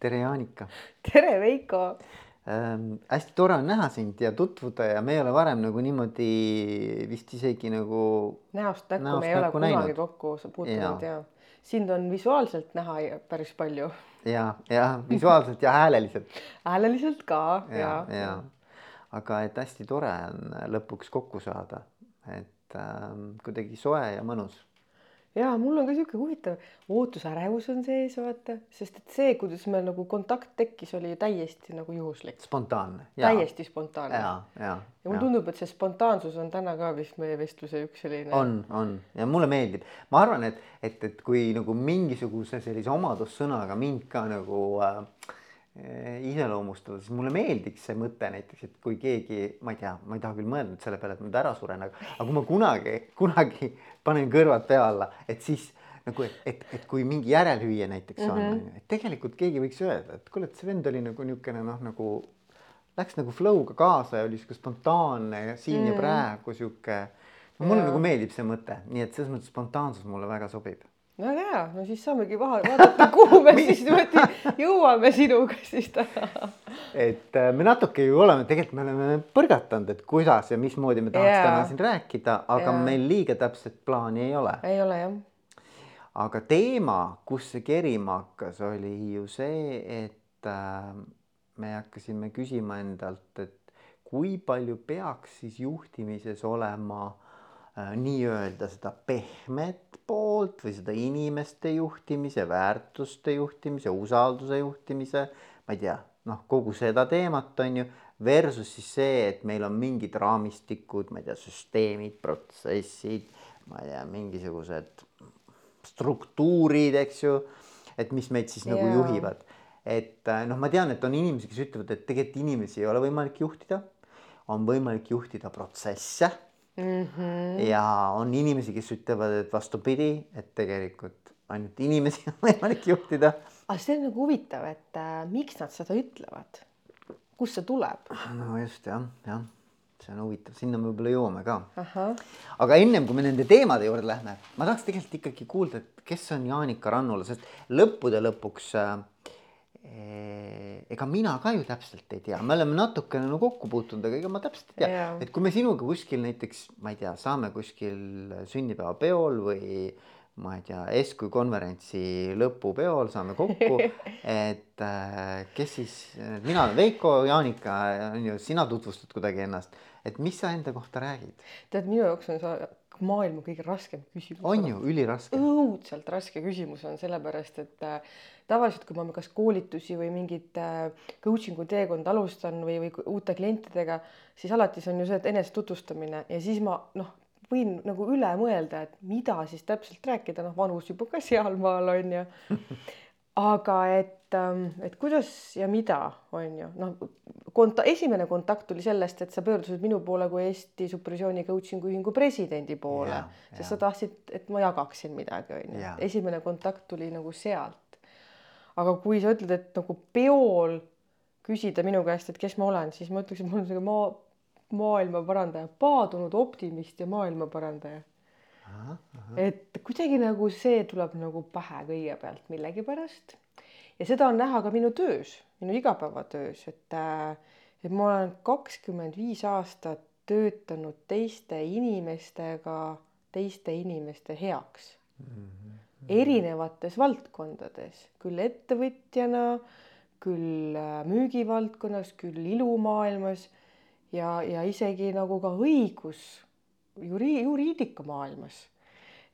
tere, Jaanika tere, Veiko ähm,. hästi tore on näha sind ja tutvuda ja me ei ole varem nagu niimoodi vist isegi nagu. näost näkku me ei ole kunagi näinud. kokku puutunud ja. ja sind on visuaalselt näha päris palju. ja, ja visuaalselt ja hääleliselt hääleliselt ka ja, ja, ja.. aga et hästi tore on lõpuks kokku saada, et ähm, kuidagi soe ja mõnus ja mul on ka sihuke huvitav ootusärevus on sees, vaata, sest et see, kuidas meil nagu kontakt tekkis, oli täiesti nagu juhuslik. spontaanne. täiesti spontaanne. ja, ja, ja mulle tundub, et see spontaansus on täna ka vist meie vestluse üks selline. on, on ja mulle meeldib, ma arvan, et, et, et kui nagu mingisuguse sellise omadussõnaga mind ka nagu äh, iseloomustada, siis mulle meeldiks see mõte näiteks, et kui keegi, ma ei tea, ma ei taha küll mõelda nüüd selle peale, et ma nüüd ära suren, aga, aga kui ma kunagi, kunagi panen kõrvad pea alla, et siis nagu, et, et, kui mingi järelhüüe näiteks on mm, -hmm. et tegelikult keegi võiks öelda, et kuule, et see vend oli nagu niisugune noh, nagu läks nagu flow'ga kaasa ja oli sihuke spontaanne ja siin mm -hmm. ja praegu sihuke. mulle ja. nagu meeldib see mõte, nii et selles mõttes spontaansus mulle väga sobib väga hea, no siis saamegi vaha, vaadata, kuhu me siis niimoodi jõuame sinuga siis täna. et äh, me natuke ju oleme, tegelikult me oleme põrgatanud, et kuidas ja mismoodi me tahaks yeah. täna siin rääkida, aga yeah. meil liiga täpset plaani ei ole. ei ole jah. aga teema, kus see kerima hakkas, oli ju see, et äh, me hakkasime küsima endalt, et kui palju peaks siis juhtimises olema äh, nii-öelda seda pehmet poolt või seda inimeste juhtimise, väärtuste juhtimise, usalduse juhtimise, ma ei tea, noh, kogu seda teemat on ju, versus siis see, et meil on mingid raamistikud, ma ei tea, süsteemid, protsessid, ma ei tea, mingisugused struktuurid, eks ju, et mis meid siis yeah. nagu juhivad. et noh, ma tean, et on inimesi, kes ütlevad, et tegelikult inimesi ei ole võimalik juhtida, on võimalik juhtida protsesse mm. -hmm. ja on inimesi, kes ütlevad, et vastupidi, et tegelikult ainult inimesi on võimalik juhtida. aga see on nagu huvitav, et äh, miks nad seda ütlevad, kust see tuleb? no just jah, jah, see on huvitav, sinna me võib-olla jõuame ka. aga ennem kui me nende teemade juurde lähme, ma tahaks tegelikult ikkagi kuulda, et kes on Jaanika Rannula, sest lõppude lõpuks äh, ega mina ka ju täpselt ei tea, me oleme natukene no kokku puutunud, aga ega ma täpselt ei tea, et kui me sinuga kuskil näiteks, ma ei tea, saame kuskil sünnipäevapeol või ma ei tea, Esku konverentsi lõpupeol saame kokku, et äh, kes siis, mina olen Veiko, Jaanika on ju, sina tutvustad kuidagi ennast, et mis sa enda kohta räägid? tead, minu jaoks on sa maailma kõige raskem küsimus. on ju, üliraske. õudselt raske küsimus on sellepärast, et äh, tavaliselt, kui ma kas koolitusi või mingit äh, coaching'u teekonda alustan või, või uute klientidega, siis alati see on ju see, et enese tutvustamine ja siis ma noh, võin nagu üle mõelda, et mida siis täpselt rääkida, noh, vanus juba ka sealmaal on ju. Aga et, ähm, et kuidas ja mida on ju. Noh, konta-, esimene kontakt tuli sellest, et sa pöördusid minu poole kui Eesti supervisiooni coaching'u ühingu presidendi poole, sest ja. sa tahtsid, et ma jagaksin midagi on ju, esimene kontakt tuli nagu sealt. Aga kui sa ütled, et nagu peol küsida minu käest, et kes ma olen, siis ma ütleks, et ma olen selline maa, maailma parandaja, paadunud optimist ja maailma parandaja et kuidagi nagu see tuleb nagu pähe kõigepealt millegipärast ja seda on näha ka minu töös, minu igapäevatöös, et äh, et ma olen kakskümmend viis aastat töötanud teiste inimestega, teiste inimeste heaks mm. -hmm. Erinevates valdkondades, küll ettevõtjana, küll äh, müügivaldkonnas, küll ilumaailmas ja, ja isegi nagu ka õigus juri-, juriidika maailmas.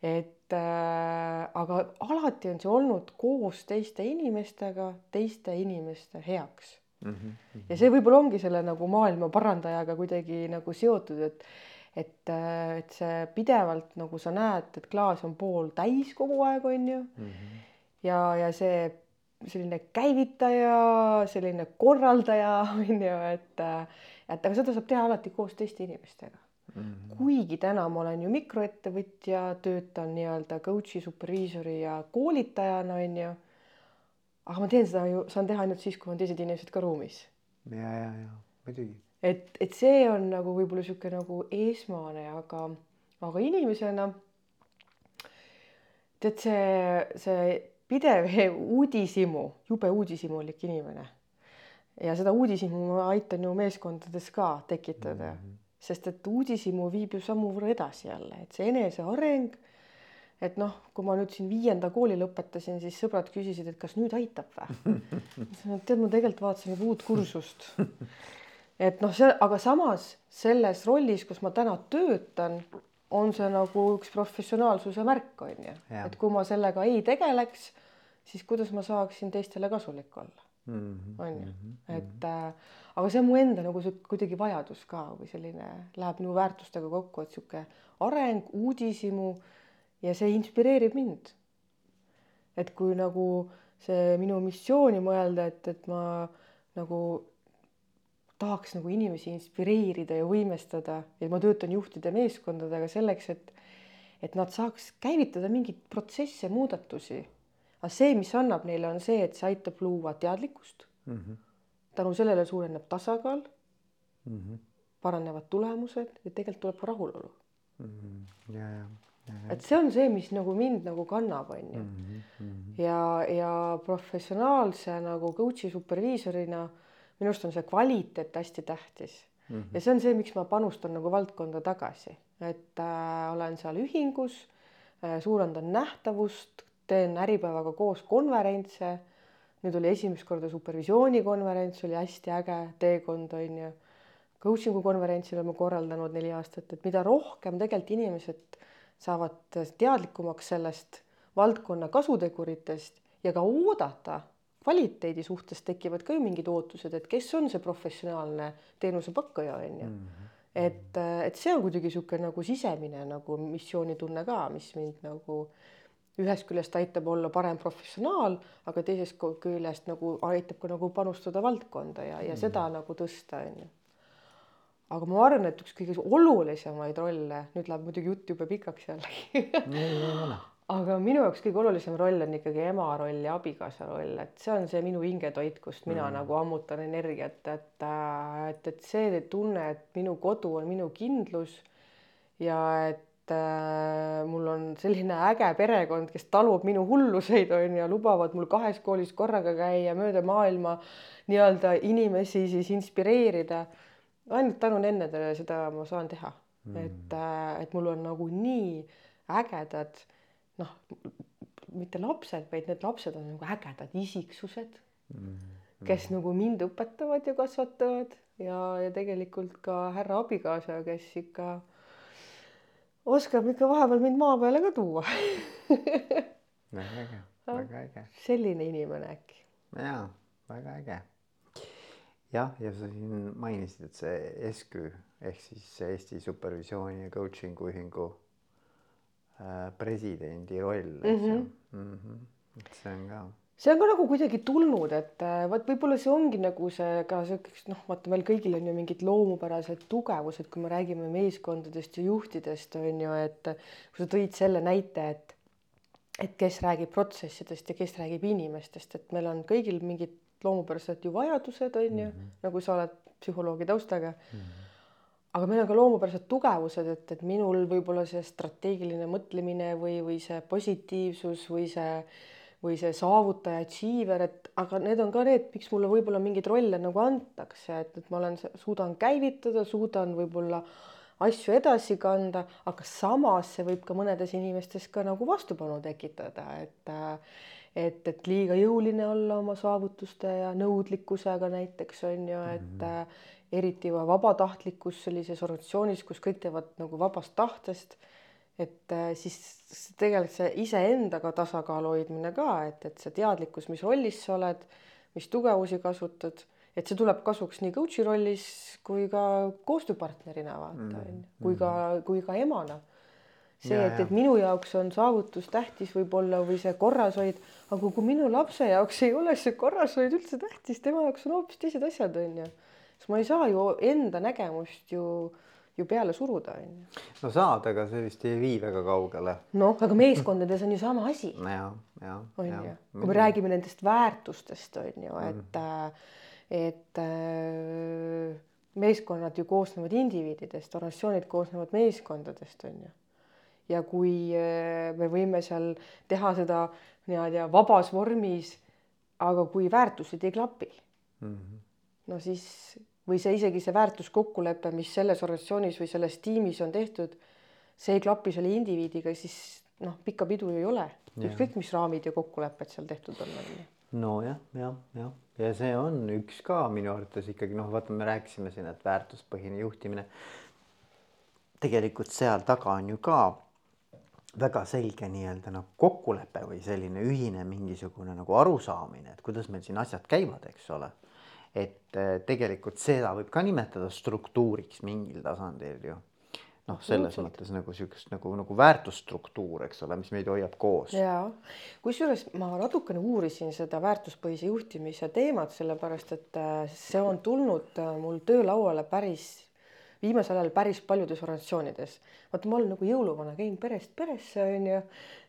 et äh, aga alati on see olnud koos teiste inimestega, teiste inimeste heaks mm. -hmm. ja see võib-olla ongi selle nagu maailma parandajaga kuidagi nagu seotud, et et, äh, et see pidevalt nagu sa näed, et klaas on pooltäis kogu aeg, on ju mm. -hmm. ja, ja see selline käivitaja, selline korraldaja on ju, et, äh, et aga seda saab teha alati koos teiste inimestega Mm -hmm. kuigi täna ma olen ju mikroettevõtja, töötan nii-öelda coach'i, superviisori ja koolitajana on ju. aga ma teen seda ju, saan teha ainult siis, kui on teised inimesed ka ruumis. ja, ja, ja muidugi. Et, et see on nagu võib-olla sihuke nagu esmane, aga, aga inimesena tead, see, see pidev uudishimu, jube uudishimulik inimene. ja seda uudishimu ma aitan ju meeskondades ka tekitada mm, -hmm. sest et uudishimu viib ju sammu võrra edasi jälle, et see eneseareng et noh, kui ma nüüd siin viienda kooli lõpetasin, siis sõbrad küsisid, et kas nüüd aitab või? tead, ma tegelikult vaatasin juba uut kursust. et noh, see, aga samas selles rollis, kus ma täna töötan, on see nagu üks professionaalsuse märk on ju, et kui ma sellega ei tegeleks, siis kuidas ma saaksin teistele kasulik olla? Mhm, on ju, mhm, et äh, aga see on mu enda nagu sihuke kuidagi vajadus ka või selline läheb minu väärtustega kokku, et sihuke areng, uudishimu ja see inspireerib mind. et kui nagu see minu missiooni mõelda, et, et ma nagu tahaks nagu inimesi inspireerida ja võimestada ja ma töötan juhtide meeskondadega selleks, et et nad saaks käivitada mingeid protsesse, muudatusi. aga see, mis annab neile, on see, et see aitab luua teadlikkust mm. -hmm. tänu sellele suureneb tasakaal Mm -hmm. paranevad tulemused ja tegelikult tuleb rahulolu Mm -hmm. ja, ja, et see on see, mis nagu mind nagu kannab, on ju. Mm -hmm. ja, ja professionaalse nagu coach'i superviisorina minu arust on see kvaliteet hästi tähtis Mm -hmm. ja see on see, miks ma panustan nagu valdkonda tagasi, et äh, olen seal ühingus äh,, suurendan nähtavust, teen Äripäevaga koos konverentse. nüüd oli esimest korda supervisioonikonverents, oli hästi äge teekond, on ju. Coaching'u konverentsi oleme korraldanud neli aastat, et mida rohkem tegelikult inimesed saavad teadlikumaks sellest valdkonna kasuteguritest ja ka oodata kvaliteedi suhtes tekivad ka ju mingid ootused, et kes on see professionaalne teenusepakkuja, on ju. et, et see on kuidagi niisugune nagu sisemine nagu missioonitunne ka, mis mind nagu ühest küljest aitab olla parem professionaal, aga teisest küljest nagu aitab ka nagu panustada valdkonda ja, ja seda nagu tõsta, on ju. Aga ma arvan, et üks kõige olulisemaid rolle, nüüd läheb muidugi jutt jube pikaks jällegi aga minu jaoks kõige olulisem roll on ikkagi ema roll ja abikaasa roll, et see on see minu hingetoit, kust mina mm. nagu ammutan energiat, et, et, et see tunne, et minu kodu on minu kindlus ja et äh, mul on selline äge perekond, kes talub minu hulluseid, on ju, lubavad mul kahes koolis korraga käia, mööda maailma nii-öelda inimesi siis inspireerida. ainult tänu nendele seda ma saan teha mm., et, et mul on nagu nii ägedad noh, mitte lapsed, vaid need lapsed on nagu ägedad isiksused mm, -hmm. kes nagu mind õpetavad ja kasvatavad ja, ja tegelikult ka härra abikaasa, kes ikka oskab ikka vahepeal mind maa peale ka tuua väga äge, väga äge. selline inimene äkki. jaa, väga äge. jah, ja sa siin mainisid, et see SKÜ ehk siis Eesti Supervisiooni ja Coaching'u Ühingu presidendi roll, eks ju mm -hmm.. et see on ka. see on ka nagu kuidagi tulnud, et äh, vot võib-olla see ongi nagu see ka siukest noh, vaata meil kõigil on ju mingid loomupärased tugevused, kui me räägime meeskondadest ja juhtidest on ju, et kui sa tõid selle näite, et et kes räägib protsessidest ja kes räägib inimestest, et meil on kõigil mingid loomupärased ju vajadused on ju mm, -hmm. nagu sa oled psühholoogi taustaga mm. -hmm aga meil on ka loomupärased tugevused, et, et minul võib-olla see strateegiline mõtlemine või, või see positiivsus või see või see saavutaja, achiever, et aga need on ka need, miks mulle võib-olla mingeid rolle nagu antakse, et, et ma olen, suudan käivitada, suudan võib-olla asju edasi kanda, aga samas see võib ka mõnedes inimestes ka nagu vastupanu tekitada, et et, et liiga jõuline olla oma saavutuste ja nõudlikkusega näiteks on ju, et mm -hmm eriti vabatahtlikkus sellises organisatsioonis, kus kõik teevad nagu vabast tahtest. et äh, siis tegelikult see iseendaga tasakaalu hoidmine ka, et, et see teadlikkus, mis rollis sa oled, mis tugevusi kasutad, et see tuleb kasuks nii coach'i rollis kui ka koostööpartnerina vaata mm, on ju, kui ka, kui ka emana. See, et, et minu jaoks on saavutus tähtis võib-olla või see korrashoid, aga kui minu lapse jaoks ei ole see korrashoid üldse tähtis, tema jaoks on hoopis teised asjad, on ju sest ma ei saa ju enda nägemust ju, ju peale suruda, on ju. no saad, aga see vist ei vii väga kaugele. noh, aga meeskondades on ju sama asi. ja, ja. on ju, kui me räägime nendest väärtustest, on ju, et mm., et äh, meeskonnad ju koosnevad indiviididest, organisatsioonid koosnevad meeskondadest, on ju ja kui äh, me võime seal teha seda niimoodi vabas vormis. aga kui väärtused ei klapi mm, -hmm. no siis või see isegi see väärtuskokkulepe, mis selles organisatsioonis või selles tiimis on tehtud, see ei klapi selle indiviidiga, siis noh, pikka pidu ju ei ole, ükskõik mis raamid ja kokkulepped seal tehtud on, nojah, jah, jah, ja see on üks ka minu arvates ikkagi noh, vaata, me rääkisime siin, et väärtuspõhine juhtimine. tegelikult seal taga on ju ka väga selge nii-öelda nagu kokkulepe või selline ühine mingisugune nagu arusaamine, et kuidas meil siin asjad käivad, eks ole. Et eh, tegelikult seda võib ka nimetada struktuuriks mingil tasandil ju. noh, selles mõttes nagu siukest nagu, nagu väärtusstruktuur, eks ole, mis meid hoiab koos. ja kusjuures ma natukene uurisin seda väärtuspõhise juhtimise teemat, sellepärast et äh, see on tulnud äh, mul töölauale päris viimasel ajal päris paljudes organisatsioonides. vaata, ma olen nagu jõuluvana, käin perest peresse onju,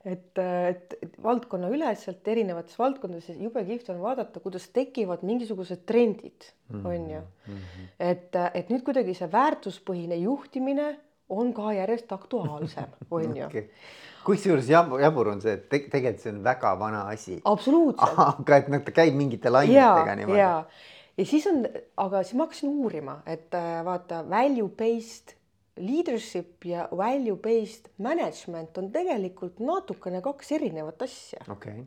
et, äh, et, et valdkonnaüleselt erinevates valdkondades jube kihvt on vaadata, kuidas tekivad mingisugused trendid onju mm -hmm.. et, et nüüd kuidagi see väärtuspõhine juhtimine on ka järjest aktuaalsem, on ju okay. kusjuures jabur, jabur on see, et te, tegelikult see on väga vana asi. absoluutselt. aga et noh, ta käib mingite lainetega niimoodi. Ja, siis on, aga siis ma hakkasin uurima, et äh, vaata value based leadership ja value based management on tegelikult natukene kaks erinevat asja. okay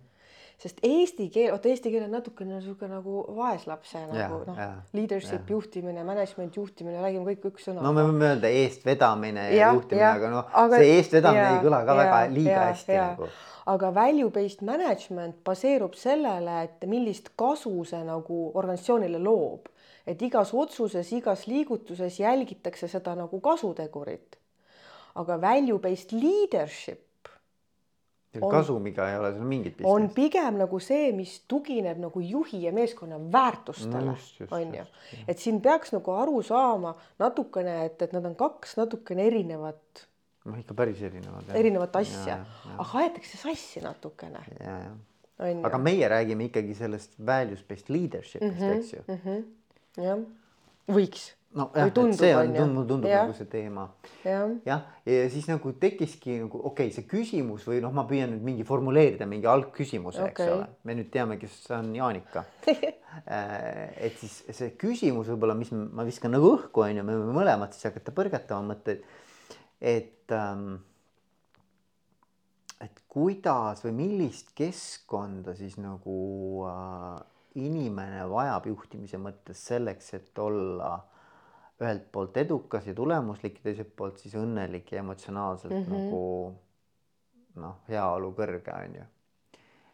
sest eesti keel, vot eesti keel on natukene niisugune nagu vaeslapse nagu noh, leadership, juhtimine, management, juhtimine, räägime kõik üks sõna. no me võime öelda eestvedamine ja, ja juhtimine, aga noh, see eestvedamine ja, ei kõla ka ja, väga liiga ja, hästi ja. nagu. aga value based management baseerub sellele, et millist kasu see nagu organisatsioonile loob, et igas otsuses, igas liigutuses jälgitakse seda nagu kasutegurit. aga value based leadership on, kasumiga ei ole seal mingit pistmist. on pigem nagu see, mis tugineb nagu juhi ja meeskonna väärtustele no, on ju, et siin peaks nagu aru saama natukene, et, et nad on kaks natukene erinevat. noh, ikka päris erinevad. erinevat asja, aga aetakse sassi natukene. aga meie räägime ikkagi sellest values based leadership'ist mm, -hmm, eks ju mm. -hmm. jah, võiks nojah, et see on, mulle tundub ja. nagu see teema. jah, ja, ja siis nagu tekkiski nagu okei okay,, see küsimus või noh, ma püüan nüüd mingi formuleerida mingi algküsimuse okay., eks ole, me nüüd teame, kes on Jaanika äh, et siis see küsimus võib-olla, mis ma viskan nagu õhku on ju, me võime mõlemad siis hakata põrgatama mõtteid, et ähm, et kuidas või millist keskkonda siis nagu äh, inimene vajab juhtimise mõttes selleks, et olla ühelt poolt edukas ja tulemuslik ja teiselt poolt siis õnnelik ja emotsionaalselt mm -hmm. nagu noh, heaolu kõrge on ju.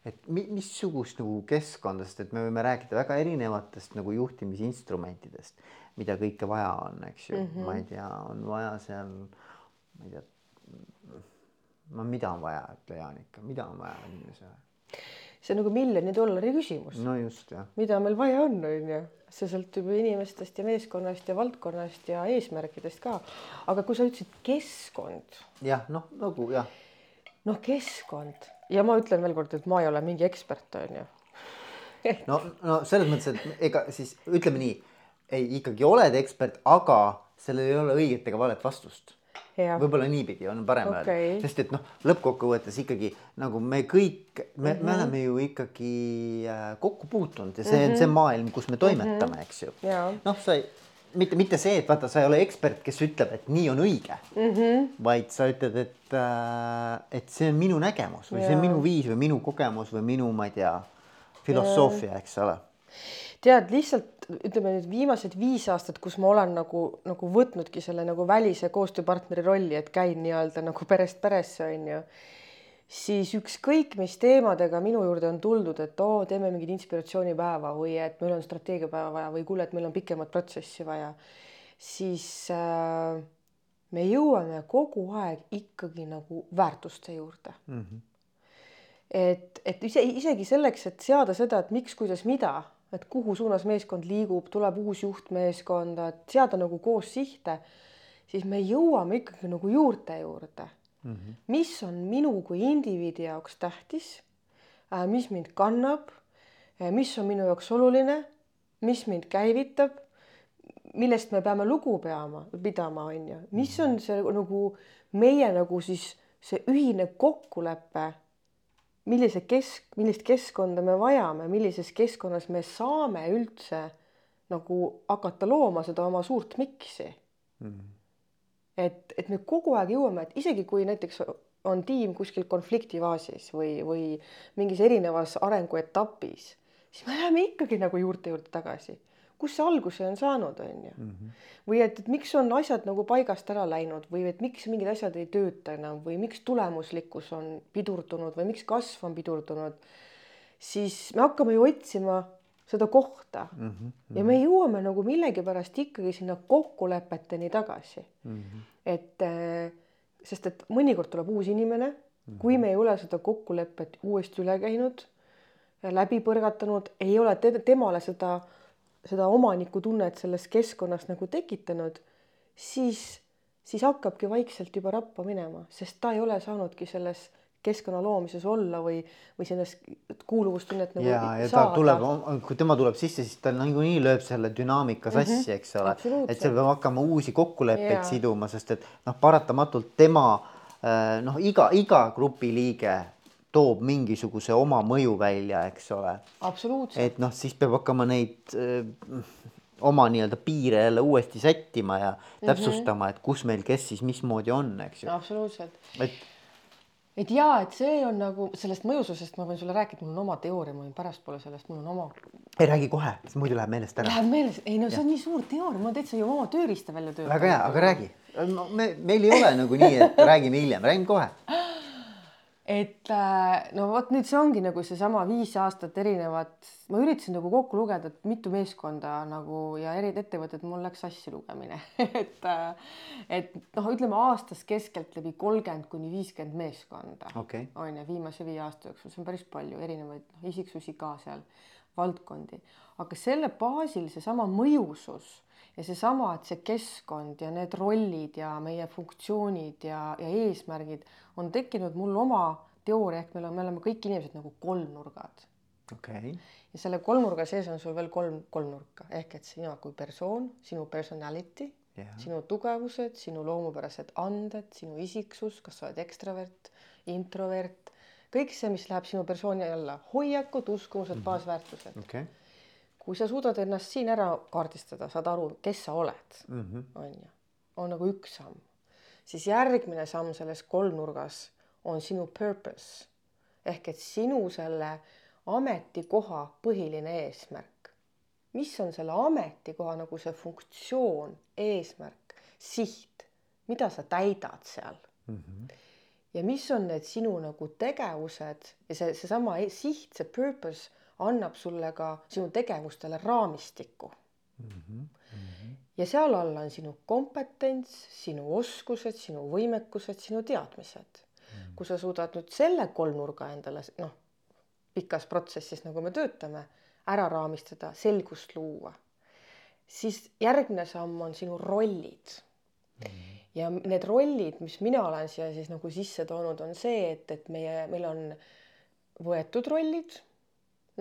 et mi, missugust nagu keskkonda, sest et me võime rääkida väga erinevatest nagu juhtimisinstrumentidest, mida kõike vaja on, eks ju mm, -hmm. ma ei tea, on vaja seal, ma ei tea, no mida on vaja, ütle Jaanika, mida on vaja inimesele? See on nagu miljoni dollari küsimus. no just jah. mida meil vaja on, on ju see sõltub ju inimestest ja meeskonnast ja valdkonnast ja eesmärkidest ka. aga kui sa ütlesid keskkond. jah, noh nagu jah. noh, keskkond ja ma ütlen veel kord, et ma ei ole mingi ekspert, on ju no, no selles mõttes, et ega siis ütleme nii, ei ikkagi oled ekspert, aga sellel ei ole õiget ega valet vastust võib-olla niipidi on parem okay. öelda, sest et noh, lõppkokkuvõttes ikkagi nagu me kõik, me mm, -hmm. me oleme ju ikkagi äh, kokku puutunud ja see mm -hmm. on see mhm. maailm, kus me toimetame mm, -hmm. eks ju. noh, sa ei, mitte, mitte see, et vaata, sa ei ole ekspert, kes ütleb, et nii on õige mm, -hmm. vaid sa ütled, et äh,, et see on minu nägemus või ja. see on minu viis või minu kogemus või minu, ma ei tea, filosoofia, eks ole tead, lihtsalt ütleme nüüd viimased viis aastat, kus ma olen nagu, nagu võtnudki selle nagu välise koostööpartneri rolli, et käin nii-öelda nagu perest peresse, on ju, siis ükskõik, mis teemadega minu juurde on tuldud, et oo, teeme mingit inspiratsioonipäeva või et meil on strateegiapäeva vaja või kuule, et meil on pikemat protsessi vaja, siis äh, me jõuame kogu aeg ikkagi nagu väärtuste juurde mm. -hmm et, et ise, isegi selleks, et seada seda, et miks, kuidas, mida et kuhu suunas meeskond liigub, tuleb uus juhtmeeskonda, et seada nagu koos sihte, siis me jõuame ikkagi nagu juurte juurde mm. -hmm. mis on minu kui indiviidi jaoks tähtis äh,, mis mind kannab äh,, mis on minu jaoks oluline, mis mind käivitab, millest me peame lugu peama, pidama, on ju, mis on see nagu meie nagu siis see ühine kokkulepe millise kesk, millist keskkonda me vajame, millises keskkonnas me saame üldse nagu hakata looma seda oma suurt miksi Mhm. et, et me kogu aeg jõuame, et isegi kui näiteks on tiim kuskil konfliktifaasis või, või mingis erinevas arenguetapis, siis me läheme ikkagi nagu juurte juurde tagasi. Kust see alguse on saanud, on ju. Mhm. või et, et miks on asjad nagu paigast ära läinud või et miks mingid asjad ei tööta enam või miks tulemuslikkus on pidurdunud või miks kasv on pidurdunud, siis me hakkame ju otsima seda kohta Mhm. ja me jõuame nagu millegipärast ikkagi sinna kokkulepeteni tagasi Mhm. et äh, sest et mõnikord tuleb uus inimene, kui me ei ole seda kokkulepet uuesti üle käinud, läbi põrgatanud, ei ole te temale seda, seda omanikutunnet selles keskkonnas nagu tekitanud, siis, siis hakkabki vaikselt juba rappa minema, sest ta ei ole saanudki selles keskkonna loomises olla või, või selles kuuluvustunnet nagu ja, ja ta tuleb, kui tema tuleb sisse, siis ta niikuinii lööb selle dünaamika sassi, eks ole, et see peab hakkama uusi kokkuleppeid siduma, sest et noh, paratamatult tema äh, noh, iga, iga grupi liige toob mingisuguse oma mõju välja, eks ole. et noh, siis peab hakkama neid äh, oma nii-öelda piire jälle uuesti sättima ja täpsustama, et kus meil kes siis mismoodi on, eks ju. absoluutselt et et jaa, et see on nagu sellest mõjususest ma võin sulle rääkida, mul on oma teooria, ma võin pärastpoole sellest, mul on oma ei räägi kohe, siis muidu läheb meelest ära. Läheb meeles, ei no see on nii suur teooria, ma täitsa ju oma tööriista välja töötanud. väga hea, aga räägi. me, meil ei ole nagu nii, et räägime hiljem, räägime kohe. et äh, no vot nüüd see ongi nagu seesama viis aastat erinevat, ma üritasin nagu kokku lugeda, et mitu meeskonda nagu ja eri ettevõtted, mul läks sassi lugemine. Et äh, et noh, ütleme aastas keskeltläbi kolmkümmend kuni viiskümmend meeskonda Okei. on ju viimase viie aasta jooksul, see on päris palju erinevaid noh, isiksusi ka seal, valdkondi, aga selle baasil seesama mõjusus ja seesama, et see keskkond ja need rollid ja meie funktsioonid ja, ja eesmärgid on tekkinud mul oma teooria ehk meil on, me oleme kõik inimesed nagu kolmnurgad okei okay. ja selle kolmnurga sees on sul veel kolm kolmnurka ehk et sina kui persoon, sinu personality, Jah. sinu tugevused, sinu loomupärased anded, sinu isiksus, kas sa oled ekstravert, introvert, kõik see, mis läheb sinu persooni alla, hoiakud, uskumused, baasväärtused okei okay. Kui sa suudad ennast siin ära kaardistada, saad aru, kes sa oled, mm -hmm. on ju, on nagu üks samm, siis järgmine samm selles kolmnurgas on sinu purpose ehk et sinu selle ametikoha põhiline eesmärk. mis on selle ametikoha nagu see funktsioon, eesmärk, siht, mida sa täidad seal Mm -hmm. ja mis on need sinu nagu tegevused ja see, seesama e- siht, see purpose annab sulle ka sinu tegevustele raamistiku. Mm -hmm. ja seal all on sinu kompetents, sinu oskused, sinu võimekused, sinu teadmised. kui sa suudad nüüd selle kolmnurga endale noh, pikas protsessis, nagu me töötame, ära raamistada, selgust luua, siis järgmine samm on sinu rollid ja need rollid, mis mina olen siia siis nagu sisse toonud, on see, et, et meie, meil on võetud rollid.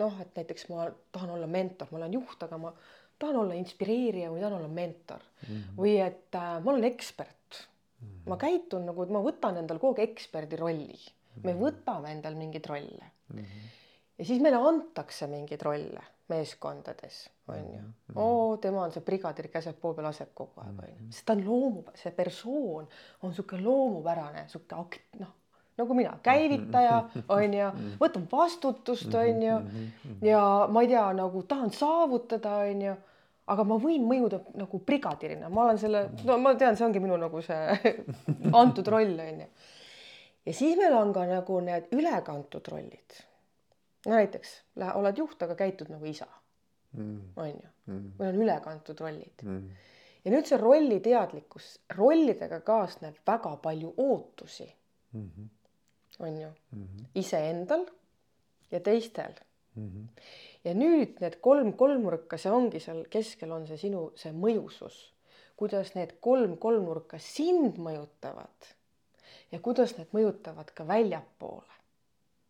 Noh, et näiteks ma tahan olla mentor, ma olen juht, aga ma tahan olla inspireerija või tahan olla mentor mm -hmm. või et äh, ma olen ekspert mm. -hmm. ma käitun nagu, ma võtan endal kogu aeg eksperdi rolli, me võtame endal mingeid rolle mm. -hmm. ja siis meile antakse mingeid rolle meeskondades, on ju. oo, tema on see brigadir, käseb poo peal, laseb kogu aeg, on ju. sest ta on loomu, see persoon on niisugune loomupärane, niisugune akt-, noh, nagu mina, käivitaja, on ju, võtan vastutust, on ju, ja ma ei tea, nagu tahan saavutada, on ju, aga ma võin mõjuda nagu brigadirina, ma olen selle, no ma tean, see ongi minu nagu see antud roll, on ju. ja siis meil on ka nagu need ülekantud rollid. No näiteks lähe, oled juht, aga käitud nagu isa on ju või on ülekantud rollid. Ja nüüd see rolliteadlikkus, rollidega kaasneb väga palju ootusi. Mm. -hmm. On ju mm -hmm. iseendal ja teistel mm. -hmm. ja nüüd need kolm kolmnurka, see ongi seal keskel on see sinu, see mõjusus, kuidas need kolm kolmnurka sind mõjutavad ja kuidas need mõjutavad ka väljapoole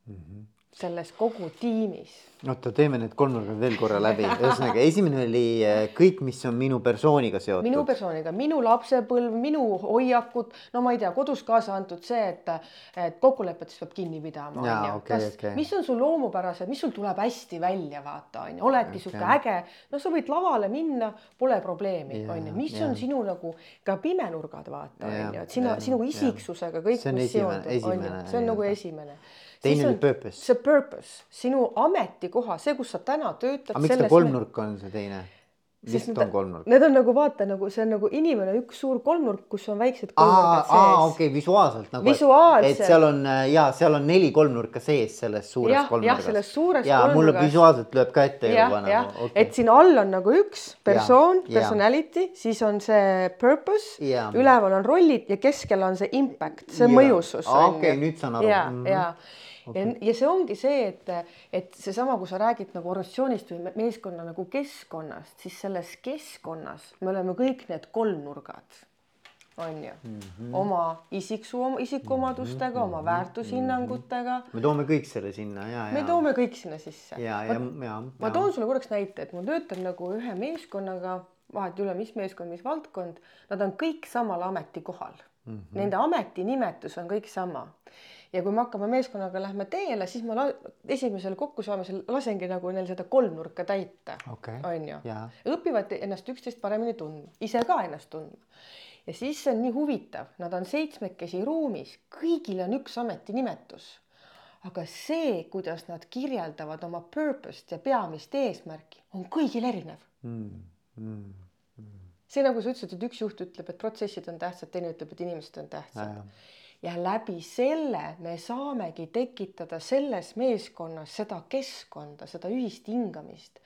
mm. -hmm selles kogu tiimis. oota, teeme need kolmnurgad veel korra läbi, ühesõnaga esimene oli eh, kõik, mis on minu persooniga seotud. minu persooniga, minu lapsepõlv, minu hoiakud, no ma ei tea, kodus kaasa antud see, et, et kokkulepetest peab kinni pidama. Okay, okay. mis on sul loomupärased, mis sul tuleb hästi välja, vaata, onju, oledki okay. sihuke äge, no sa võid lavale minna, pole probleemi, onju, mis yeah. on sinu nagu ka pimenurgad, vaata, onju, et sinu, sinu isiksusega kõik, mis seondub, onju, see on nagu esimene teine oli purpose. see purpose, sinu ametikoha, see, kus sa täna töötad. aga miks ta kolmnurk on see teine? vist on kolmnurk. Need on nagu vaata nagu see on nagu inimene, üks suur kolmnurk, kus on väiksed kolmnurgad sees. aa, okei okay,, visuaalselt nagu. visuaalselt. et seal on äh, ja seal on neli kolmnurka sees selles suures ja, kolmnurgas. jah, selles suures ja, kolmnurgas. mulle visuaalselt lööb ka ette juba nagu. Okay. et siin all on nagu üks persoon, personality, siis on see purpose, üleval on rollid ja keskel on see impact, see ja. mõjusus. okei, nüüd saan aru. ja mm, -hmm. ja okay.. ja, see ongi see, et, et seesama, kui sa räägid nagu organisatsioonist või meeskonna nagu keskkonnast, siis selles keskkonnas me oleme kõik need kolmnurgad on ju mm, -hmm. oma isiksu, isikuomadustega mm, -hmm. oma väärtushinnangutega. me toome kõik selle sinna ja, ja. me toome kõik sinna sisse. ja, ja, ja. ma toon sulle korraks näite, et ma töötan nagu ühe meeskonnaga, vahet ei ole, mis meeskond, mis valdkond, nad on kõik samal ametikohal mm. -hmm. Nende ametinimetus on kõik sama ja kui me hakkame meeskonnaga lähme teele, siis ma esimesel kokkusaamisel lasengi nagu neil seda kolmnurka täita okay., onju. õpivad ennast üksteist paremini tundma, ise ka ennast tundma. ja siis see on nii huvitav, nad on seitsmekesi ruumis, kõigil on üks ametinimetus. aga see, kuidas nad kirjeldavad oma purpose't ja peamist eesmärki, on kõigil erinev mm. Mm. Mm. see nagu sa ütlesid, et üks juht ütleb, et protsessid on tähtsad, teine ütleb, et inimesed on tähtsad ja läbi selle me saamegi tekitada selles meeskonnas seda keskkonda, seda ühist hingamist,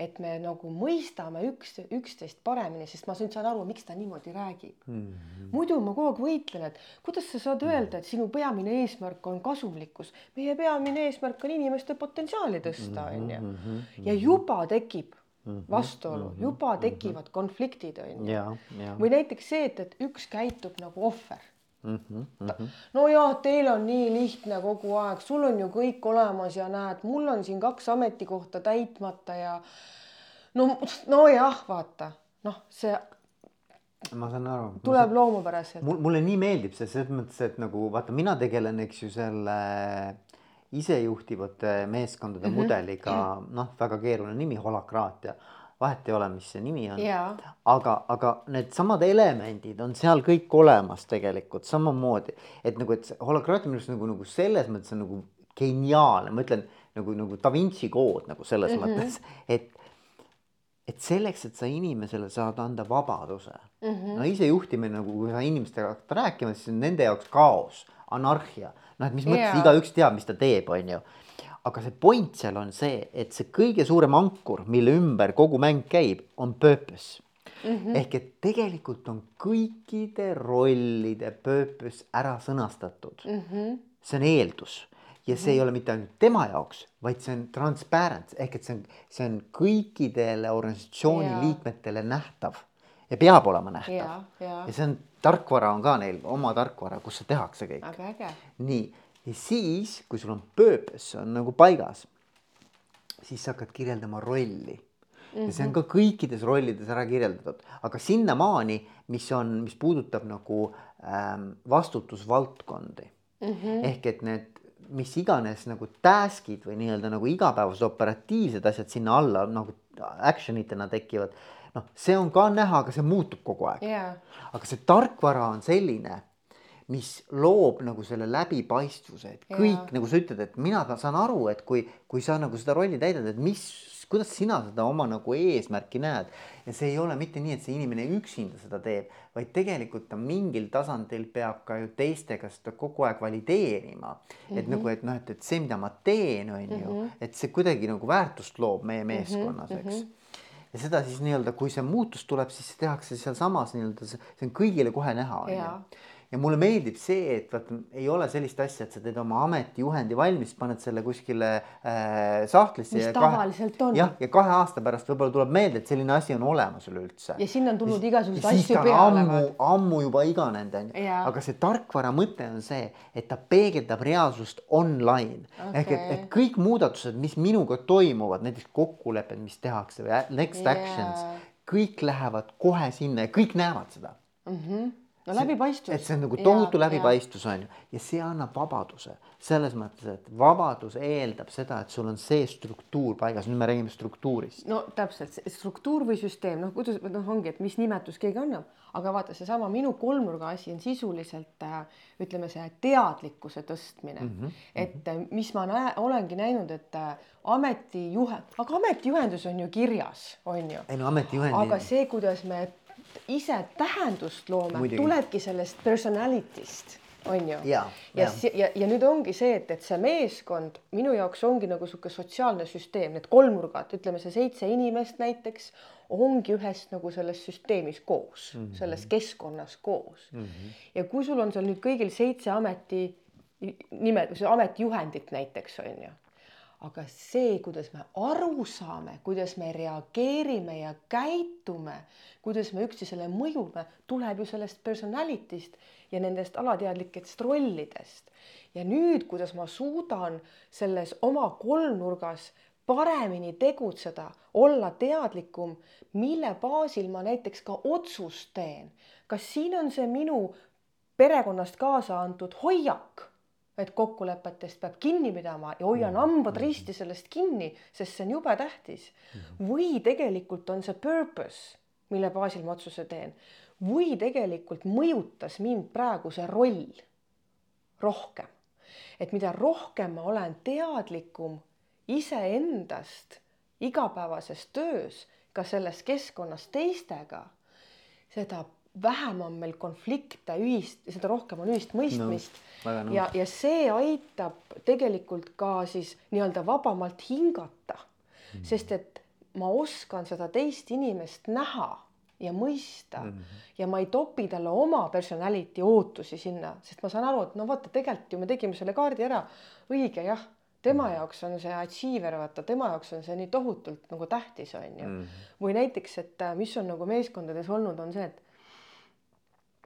et me nagu mõistame üks, üksteist paremini, sest ma nüüd saan aru, miks ta niimoodi räägib mm. -hmm. muidu ma kogu aeg võitlen, et kuidas sa saad öelda, et sinu peamine eesmärk on kasumlikkus. meie peamine eesmärk on inimeste potentsiaali tõsta, onju. Mhm, ja juba tekib mhm, vastuolu, mhm, juba tekivad konfliktid, onju. või näiteks see, et, et üks käitub nagu ohver Mm -hmm, mm -hmm. no ja teil on nii lihtne kogu aeg, sul on ju kõik olemas ja näed, mul on siin kaks ametikohta täitmata ja no, nojah, vaata noh, see. ma saan aru. tuleb loomupäraselt. mul, mulle nii meeldib see selles mõttes, et nagu vaata, mina tegelen, eks ju, selle isejuhtivate meeskondade mm -hmm. mudeliga, noh, väga keeruline nimi, holakraatia vahet ei ole, mis see nimi on. aga, aga needsamad elemendid on seal kõik olemas tegelikult samamoodi, et nagu, et holokraatia minu arust nagu, nagu selles mõttes on nagu geniaalne, ma ütlen nagu, nagu da Vinci kood nagu selles mm -hmm. mõttes, et et selleks, et sa inimesele saad anda vabaduse mm, -hmm. no isejuhtimine nagu, kui sa inimestega hakkad rääkima, siis on nende jaoks kaos, anarhia, noh, et mis mõttes yeah. igaüks teab, mis ta teeb, on ju aga see point seal on see, et see kõige suurem ankur, mille ümber kogu mäng käib, on purpose mm. -hmm. ehk et tegelikult on kõikide rollide purpose ära sõnastatud mm. -hmm. see on eeldus ja see ei mhm. ole mitte ainult tema jaoks, vaid see on transparent ehk et see on, see on kõikidele organisatsiooni yeah. liikmetele nähtav ja peab olema nähtav yeah,. Yeah. ja see on tarkvara on ka neil oma tarkvara, kus see tehakse kõik. nii ja siis, kui sul on purpose on nagu paigas, siis sa hakkad kirjeldama rolli mm. -hmm. ja see on ka kõikides rollides ära kirjeldatud, aga sinnamaani, mis on, mis puudutab nagu ähm, vastutusvaldkondi mm. -hmm. ehk et need, mis iganes nagu task'id või nii-öelda nagu igapäevased operatiivsed asjad sinna alla nagu action itena tekivad. noh, see on ka näha, aga see muutub kogu aeg yeah.. aga see tarkvara on selline mis loob nagu selle läbipaistvuse, et kõik ja. nagu sa ütled, et mina saan aru, et kui, kui sa nagu seda rolli täidad, et mis, kuidas sina seda oma nagu eesmärki näed. ja see ei ole mitte nii, et see inimene üksinda seda teeb, vaid tegelikult ta mingil tasandil peab ka ju teistega seda kogu aeg valideerima mm. -hmm. et nagu, et noh, et, et see, mida ma teen, on ju, mhm. et see kuidagi nagu väärtust loob meie mhm, meeskonnas, eks mm. -hmm ja seda siis nii-öelda, kui see muutus tuleb, siis tehakse sealsamas nii-öelda, see on kõigile kohe näha, ja mulle meeldib see, et vaata ei ole sellist asja, et sa teed oma ametijuhendi valmis, paned selle kuskile äh, sahtlisse. mis tavaliselt on. jah, ja kahe aasta pärast võib-olla tuleb meelde, et selline asi on olemas üleüldse. ja sinna on tulnud igasuguseid asju peale. ammu, ammu juba iganenud onju, aga see tarkvara mõte on see, et ta peegeldab reaalsust online okay. ehk et, et kõik muudatused, mis minuga toimuvad, näiteks kokkulepped, mis tehakse või next yeah. actions, kõik lähevad kohe sinna ja kõik näevad seda mm. -hmm no läbipaistvus. et see on nagu tohutu ja, läbipaistvus on ju ja see annab vabaduse selles mõttes, et vabadus eeldab seda, et sul on see struktuur paigas, nüüd me räägime struktuurist. no täpselt, struktuur või süsteem, noh, kuidas noh, ongi, et mis nimetus keegi annab, aga vaata, seesama minu kolmnurga asi on sisuliselt äh, ütleme, see teadlikkuse tõstmine mm, -hmm. et äh, mis ma näe, olengi näinud, et äh, ametijuhe, aga ametijuhendus on ju kirjas, on ju. ei no ametijuhendi. aga see, kuidas me ise tähendust loome, tulebki sellest personality'st on ju. ja, ja, ja, ja, ja nüüd ongi see, et, et see meeskond minu jaoks ongi nagu sihuke sotsiaalne süsteem, need kolmnurgad, ütleme see seitse inimest näiteks ongi ühes nagu selles süsteemis koos mm, -hmm. selles keskkonnas koos mm. -hmm. ja kui sul on seal nüüd kõigil seitse ameti nimed, ametijuhendit näiteks on ju aga see, kuidas me aru saame, kuidas me reageerime ja käitume, kuidas me üksteisele mõjume, tuleb ju sellest personality'st ja nendest alateadlikest rollidest. ja nüüd, kuidas ma suudan selles oma kolmnurgas paremini tegutseda, olla teadlikum, mille baasil ma näiteks ka otsust teen. kas siin on see minu perekonnast kaasa antud hoiak et kokkulepetest peab kinni pidama ja hoian mm. hambad risti sellest kinni, sest see on jube tähtis. Mm. või tegelikult on see purpose, mille baasil ma otsuse teen või tegelikult mõjutas mind praegu see roll rohkem. et mida rohkem ma olen teadlikum iseendast igapäevases töös, ka selles keskkonnas teistega, seda vähem on meil konflikte, ühist, seda rohkem on ühist mõistmist no, ja, ja see aitab tegelikult ka siis nii-öelda vabamalt hingata mm., sest et ma oskan seda teist inimest näha ja mõista mm -hmm. ja ma ei topi talle oma personality ootusi sinna, sest ma saan aru, et no vaata, tegelikult ju me tegime selle kaardi ära, õige jah, tema mm -hmm. jaoks on see achiever, vaata tema jaoks on see nii tohutult nagu tähtis on ju mm. -hmm. või näiteks, et äh, mis on nagu meeskondades olnud, on see, et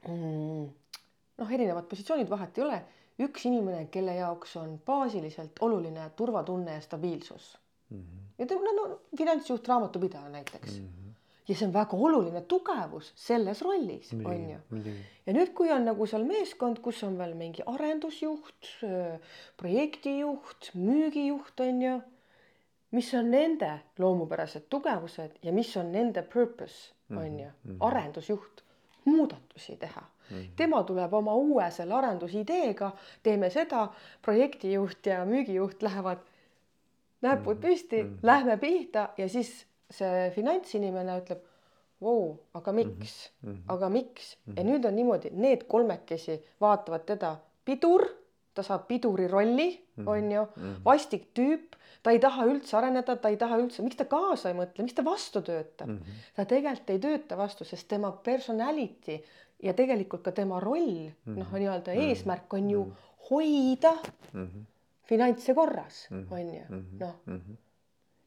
noh, erinevad positsioonid, vahet ei ole, üks inimene, kelle jaoks on baasiliselt oluline turvatunne ja stabiilsus mm. -hmm. ja ta no, no finantsjuht, raamatupidaja näiteks mm. -hmm. ja see on väga oluline tugevus selles rollis, on ju. ja nüüd, kui on nagu seal meeskond, kus on veel mingi arendusjuht, projektijuht, müügijuht on ju, mis on nende loomupärased tugevused ja mis on nende purpose, on ju, mhm. arendusjuht muudatusi teha mm. -hmm. tema tuleb oma uue selle arendusideega, teeme seda, projektijuht ja müügijuht lähevad näpud mhm. püsti mm, -hmm. lähme pihta ja siis see finantsinimene ütleb, vau, aga miks mm, -hmm. aga miks mm -hmm. ja mhm. nüüd on niimoodi, need kolmekesi vaatavad teda, pidur, ta saab piduri rolli mm, -hmm. on ju mm, -hmm. vastik tüüp ta ei taha üldse areneda, ta ei taha üldse, miks ta kaasa ei mõtle, miks ta vastu töötab mm? -hmm. ta tegelikult ei tööta vastu, sest tema personality ja tegelikult ka tema roll mm -hmm. noh, nii-öelda mm -hmm. eesmärk on ju mm -hmm. hoida mm -hmm. finantse korras mm, -hmm. on ju, mhm. noh mm -hmm.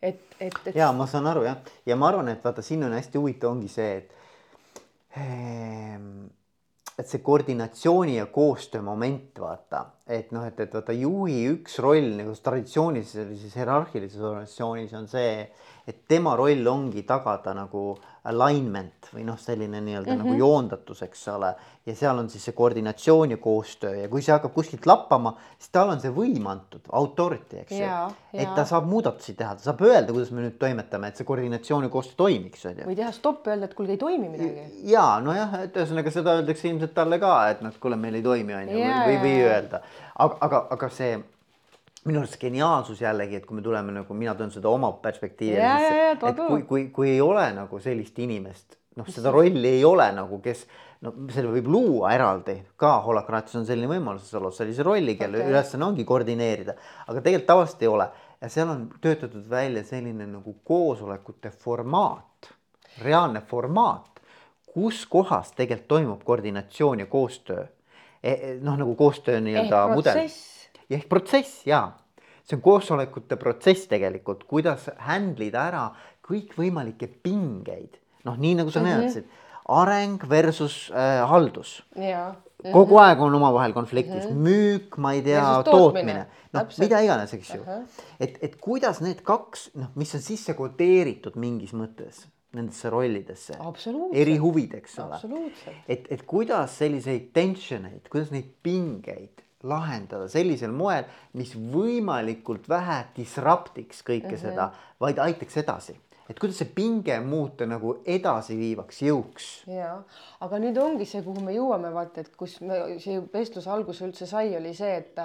et, et, et. ja ma saan aru jah, ja ma arvan, et vaata, siin on hästi huvitav, ongi see, et ehm, et see koordinatsiooni ja koostöö moment, vaata, et noh, et, et vaata juhi üks roll nagu traditsioonilises sellises hierarhilises organisatsioonis on see, et tema roll ongi tagada nagu alignment või noh, selline nii-öelda mm -hmm. nagu mhm. joondatus, eks ole. ja seal on siis see koordinatsioon ja koostöö ja kui see hakkab kuskilt lappama, siis tal on see võim antud, authority, eks ju. et ta saab muudatusi teha, ta saab öelda, kuidas me nüüd toimetame, et see koordinatsioon ja koostöö toimiks, on ju. või teha stopp, öelda, et kuulge, ei toimi midagi. ja nojah, et ühesõnaga seda öeldakse ilmselt talle ka, et noh, kuule, meil ei toimi, on ju, või, või öelda, aga, aga, aga see minu arust geniaalsus jällegi, et kui me tuleme nagu, mina toon seda oma perspektiivi, et kui, kui, kui ei ole nagu sellist inimest, noh, seda rolli ei ole nagu, kes no selle võib luua eraldi ka holakraatias on selline võimalus, sa lood sellise rolli, kelle okay. ülesanne ongi koordineerida, aga tegelikult tavaliselt ei ole. Ja seal on töötatud välja selline nagu koosolekute formaat, reaalne formaat, kus kohas tegelikult toimub koordinatsioon ja koostöö. Noh, nagu koostöö nii-öelda mudel protsess, ehk protsess jaa, see on koosolekute protsess tegelikult, kuidas handle ida ära kõikvõimalikke pingeid, noh, nii nagu sa Mhm. näitasid, areng versus äh, haldus jaa. kogu aeg on omavahel konfliktis mm, -hmm. müük, ma ei tea Mhm. Tootmine. tootmine, noh, mida iganes, eks ju Ahah.. et, et kuidas need kaks, noh, mis on sisse kodeeritud mingis mõttes nendesse rollidesse, absoluutselt, eri huvid, eks ole. et, et kuidas selliseid tension eid, kuidas neid pingeid lahendada sellisel moel, mis võimalikult vähe disrupt'iks kõike mm. -hmm. seda, vaid aitaks edasi. et kuidas see pinge muuta nagu edasiviivaks jõuks. jaa, aga nüüd ongi see, kuhu me jõuame, vaata, et kus me see vestluse alguse üldse sai, oli see, et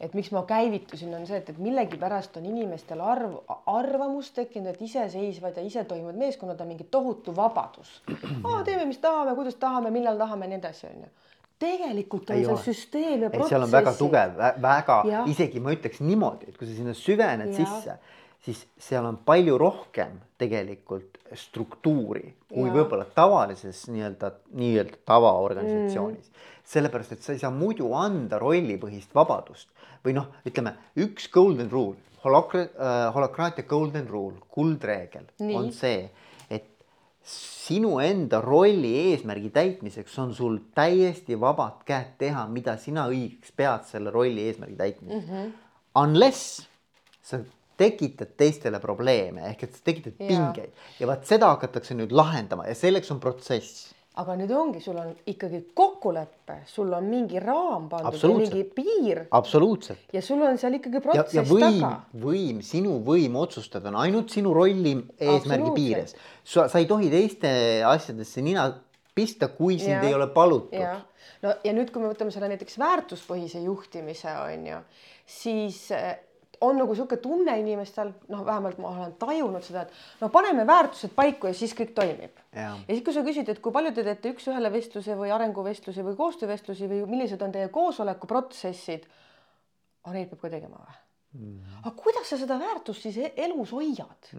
et miks ma käivitusin, on see, et, et millegipärast on inimestel arv, arvamus tekkinud, et iseseisvad ja isetoimivad meeskonnad on mingi tohutu vabadus. teeme, mis tahame, kuidas tahame, millal tahame ja nii edasi, onju. Tegelikult on Ei seal ole. süsteem ja ei, seal on väga tugev, väga isegi ma ütleks niimoodi, et kui sa sinna süvened Jah. sisse, siis seal on palju rohkem tegelikult struktuuri kui võib-olla tavalises nii-öelda, nii-öelda tavaorganisatsioonis mm.. sellepärast, et sa ei saa muidu anda rollipõhist vabadust või noh, ütleme üks golden rule, äh,, holokraatia golden rule, kuldreegel Nii. on see, sinu enda rolli eesmärgi täitmiseks on sul täiesti vabad käed teha, mida sina õigeks pead selle rolli eesmärgi täitmiseks mm. -hmm. Unless sa tekitad teistele probleeme ehk et sa tekitad Jaa. pingeid ja vaat seda hakatakse nüüd lahendama ja selleks on protsess. Aga nüüd ongi, sul on ikkagi kokkulepe, sul on mingi raam pandud ja mingi piir absoluutselt. ja sul on seal ikkagi ja, protsess ja võim taga., võim, sinu võim otsustada on ainult sinu rolli eesmärgi piires. sa, sa ei tohi teiste asjadesse nina pista, kui sind Jaa. ei ole palutud no ja nüüd, kui me võtame selle näiteks väärtuspõhise juhtimise on ju, siis eh, on nagu sihuke tunne inimestel, noh, vähemalt ma olen tajunud seda, et no paneme väärtused paiku ja siis kõik toimib. Ja siis, kui sa küsid, et kui palju te teete üks-ühele vestluse või arenguvestlusi või koostöövestlusi või millised on teie koosolekuprotsessid, aga neid peab ka tegema või? Aga kuidas sa seda väärtust siis e- elus hoiad?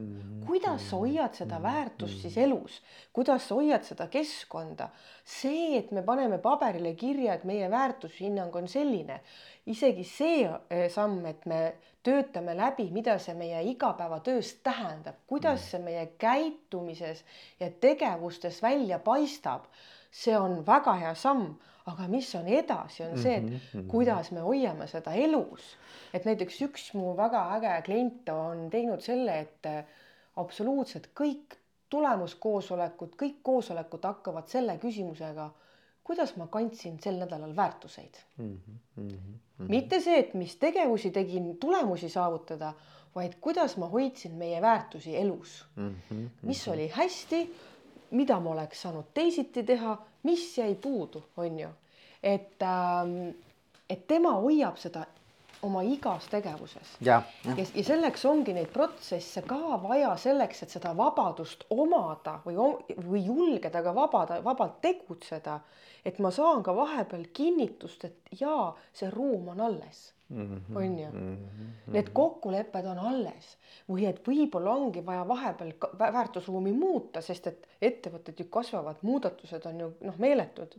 kuidas sa hoiad seda väärtust siis elus, kuidas sa hoiad seda keskkonda? see, et me paneme paberile kirja, et meie väärtushinnang on selline, isegi see eh, samm, et me töötame läbi, mida see meie igapäevatöös tähendab, kuidas see meie käitumises ja tegevustes välja paistab, see on väga hea samm, aga mis on edasi, on see, et kuidas me hoiame seda elus. et näiteks üks mu väga äge klient on teinud selle, et äh, absoluutselt kõik tulemuskoosolekud, kõik koosolekud hakkavad selle küsimusega, kuidas ma kandsin sel nädalal väärtuseid. mitte see, et mis tegevusi tegin tulemusi saavutada, vaid kuidas ma hoidsin meie väärtusi elus. mis oli hästi, mida ma oleks saanud teisiti teha, mis jäi puudu, on ju. et ähm,, et tema hoiab seda oma igas tegevuses jah, jah, ja, ja selleks ongi neid protsesse ka vaja selleks, et seda vabadust omada või, või julgeda ka vabada, vabalt tegutseda. et ma saan ka vahepeal kinnitust, et jaa, see ruum on alles, on ju. Need kokkulepped on alles. Või et võib-olla ongi vaja vahepeal väärtusruumi muuta, sest et ettevõtted ju kasvavad, muudatused on ju noh, meeletud.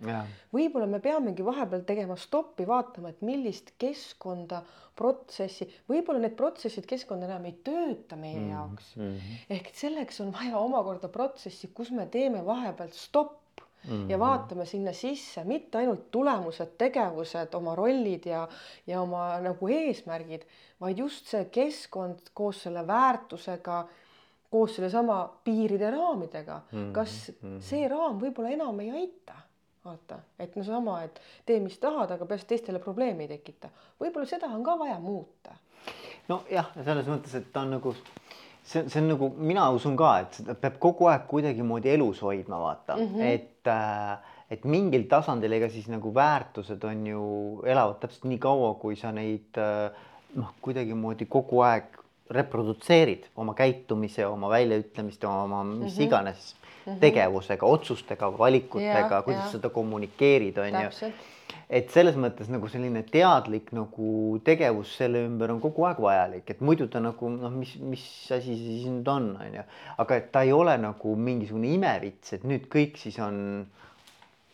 Võib-olla me peamegi vahepeal tegema stoppi, vaatama, et millist keskkonda, protsessi, võib-olla need protsessid, keskkond enam ei tööta meie jaoks. ehk et selleks on vaja omakorda protsessi, kus me teeme vahepeal stopp ja vaatame sinna sisse mitte ainult tulemused, tegevused, oma rollid ja, ja oma nagu eesmärgid, vaid just see keskkond koos selle väärtusega, koos sellesama piiride raamidega, kas see raam võib-olla enam ei aita vaata, et no sama, et tee, mis tahad, aga peaasi, et teistele probleemi ei tekita. võib-olla seda on ka vaja muuta. nojah, selles mõttes, et ta on nagu see, see on nagu mina usun ka, et seda peab kogu aeg kuidagimoodi elus hoidma, vaata mm, -hmm. et äh, et mingil tasandil ega siis nagu väärtused on ju elavad täpselt nii kaua, kui sa neid äh, noh, kuidagimoodi kogu aeg reprodutseerid oma käitumise, oma väljaütlemiste, oma mis mm -hmm. iganes mm -hmm. tegevusega, otsustega, valikutega kuidas jah. seda kommunikeerid, on ju et selles mõttes nagu selline teadlik nagu tegevus selle ümber on kogu aeg vajalik, et muidu ta nagu noh, mis, mis asi see siis nüüd on, on ju. aga et ta ei ole nagu mingisugune imevits, et nüüd kõik siis on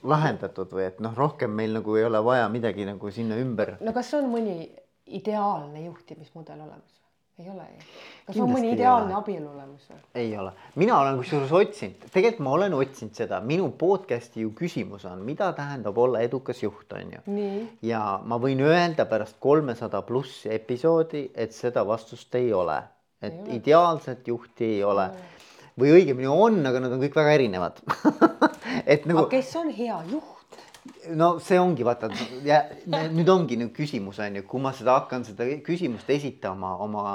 lahendatud või et noh, rohkem meil nagu ei ole vaja midagi nagu sinna ümber. no kas on mõni ideaalne juhtimismudel olemas? Ei ole ju. kas Kindlasti on mõni ideaalne abielu olemas või? ei ole, mina olen kusjuures otsinud, tegelikult ma olen otsinud seda, minu podcast'i ju küsimus on, mida tähendab olla edukas juht, on ju. ja ma võin öelda pärast kolmesada pluss episoodi, et seda vastust ei ole, et Ei ole. ideaalset juhti ei ole või õigemini on, aga nad on kõik väga erinevad et aga nagu kes on hea juht? No see ongi vaata ja nüüd ongi nüüd küsimus on ju, kui ma seda hakkan seda küsimust esitama oma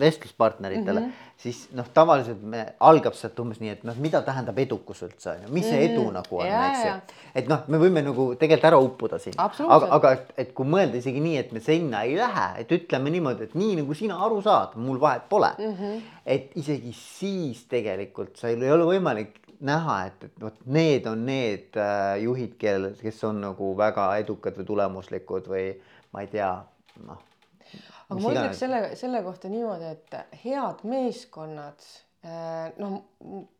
vestluspartneritele mm, -hmm. siis noh, tavaliselt me algab sealt umbes nii, et noh, mida tähendab edukus üldse on ju, mis see edu nagu on, eks ju et noh, me võime nagu tegelikult ära uppuda siin, aga, aga et, et kui mõelda isegi nii, et me sinna ei lähe, et ütleme niimoodi, et nii nagu sina aru saad, mul vahet pole mm. -hmm. et isegi siis tegelikult sa ei ole võimalik näha, et, et vot need on need äh, juhid, kellel, kes on nagu väga edukad või tulemuslikud või ma ei tea, noh. aga ma ütleks selle, selle kohta niimoodi, et head meeskonnad, noh,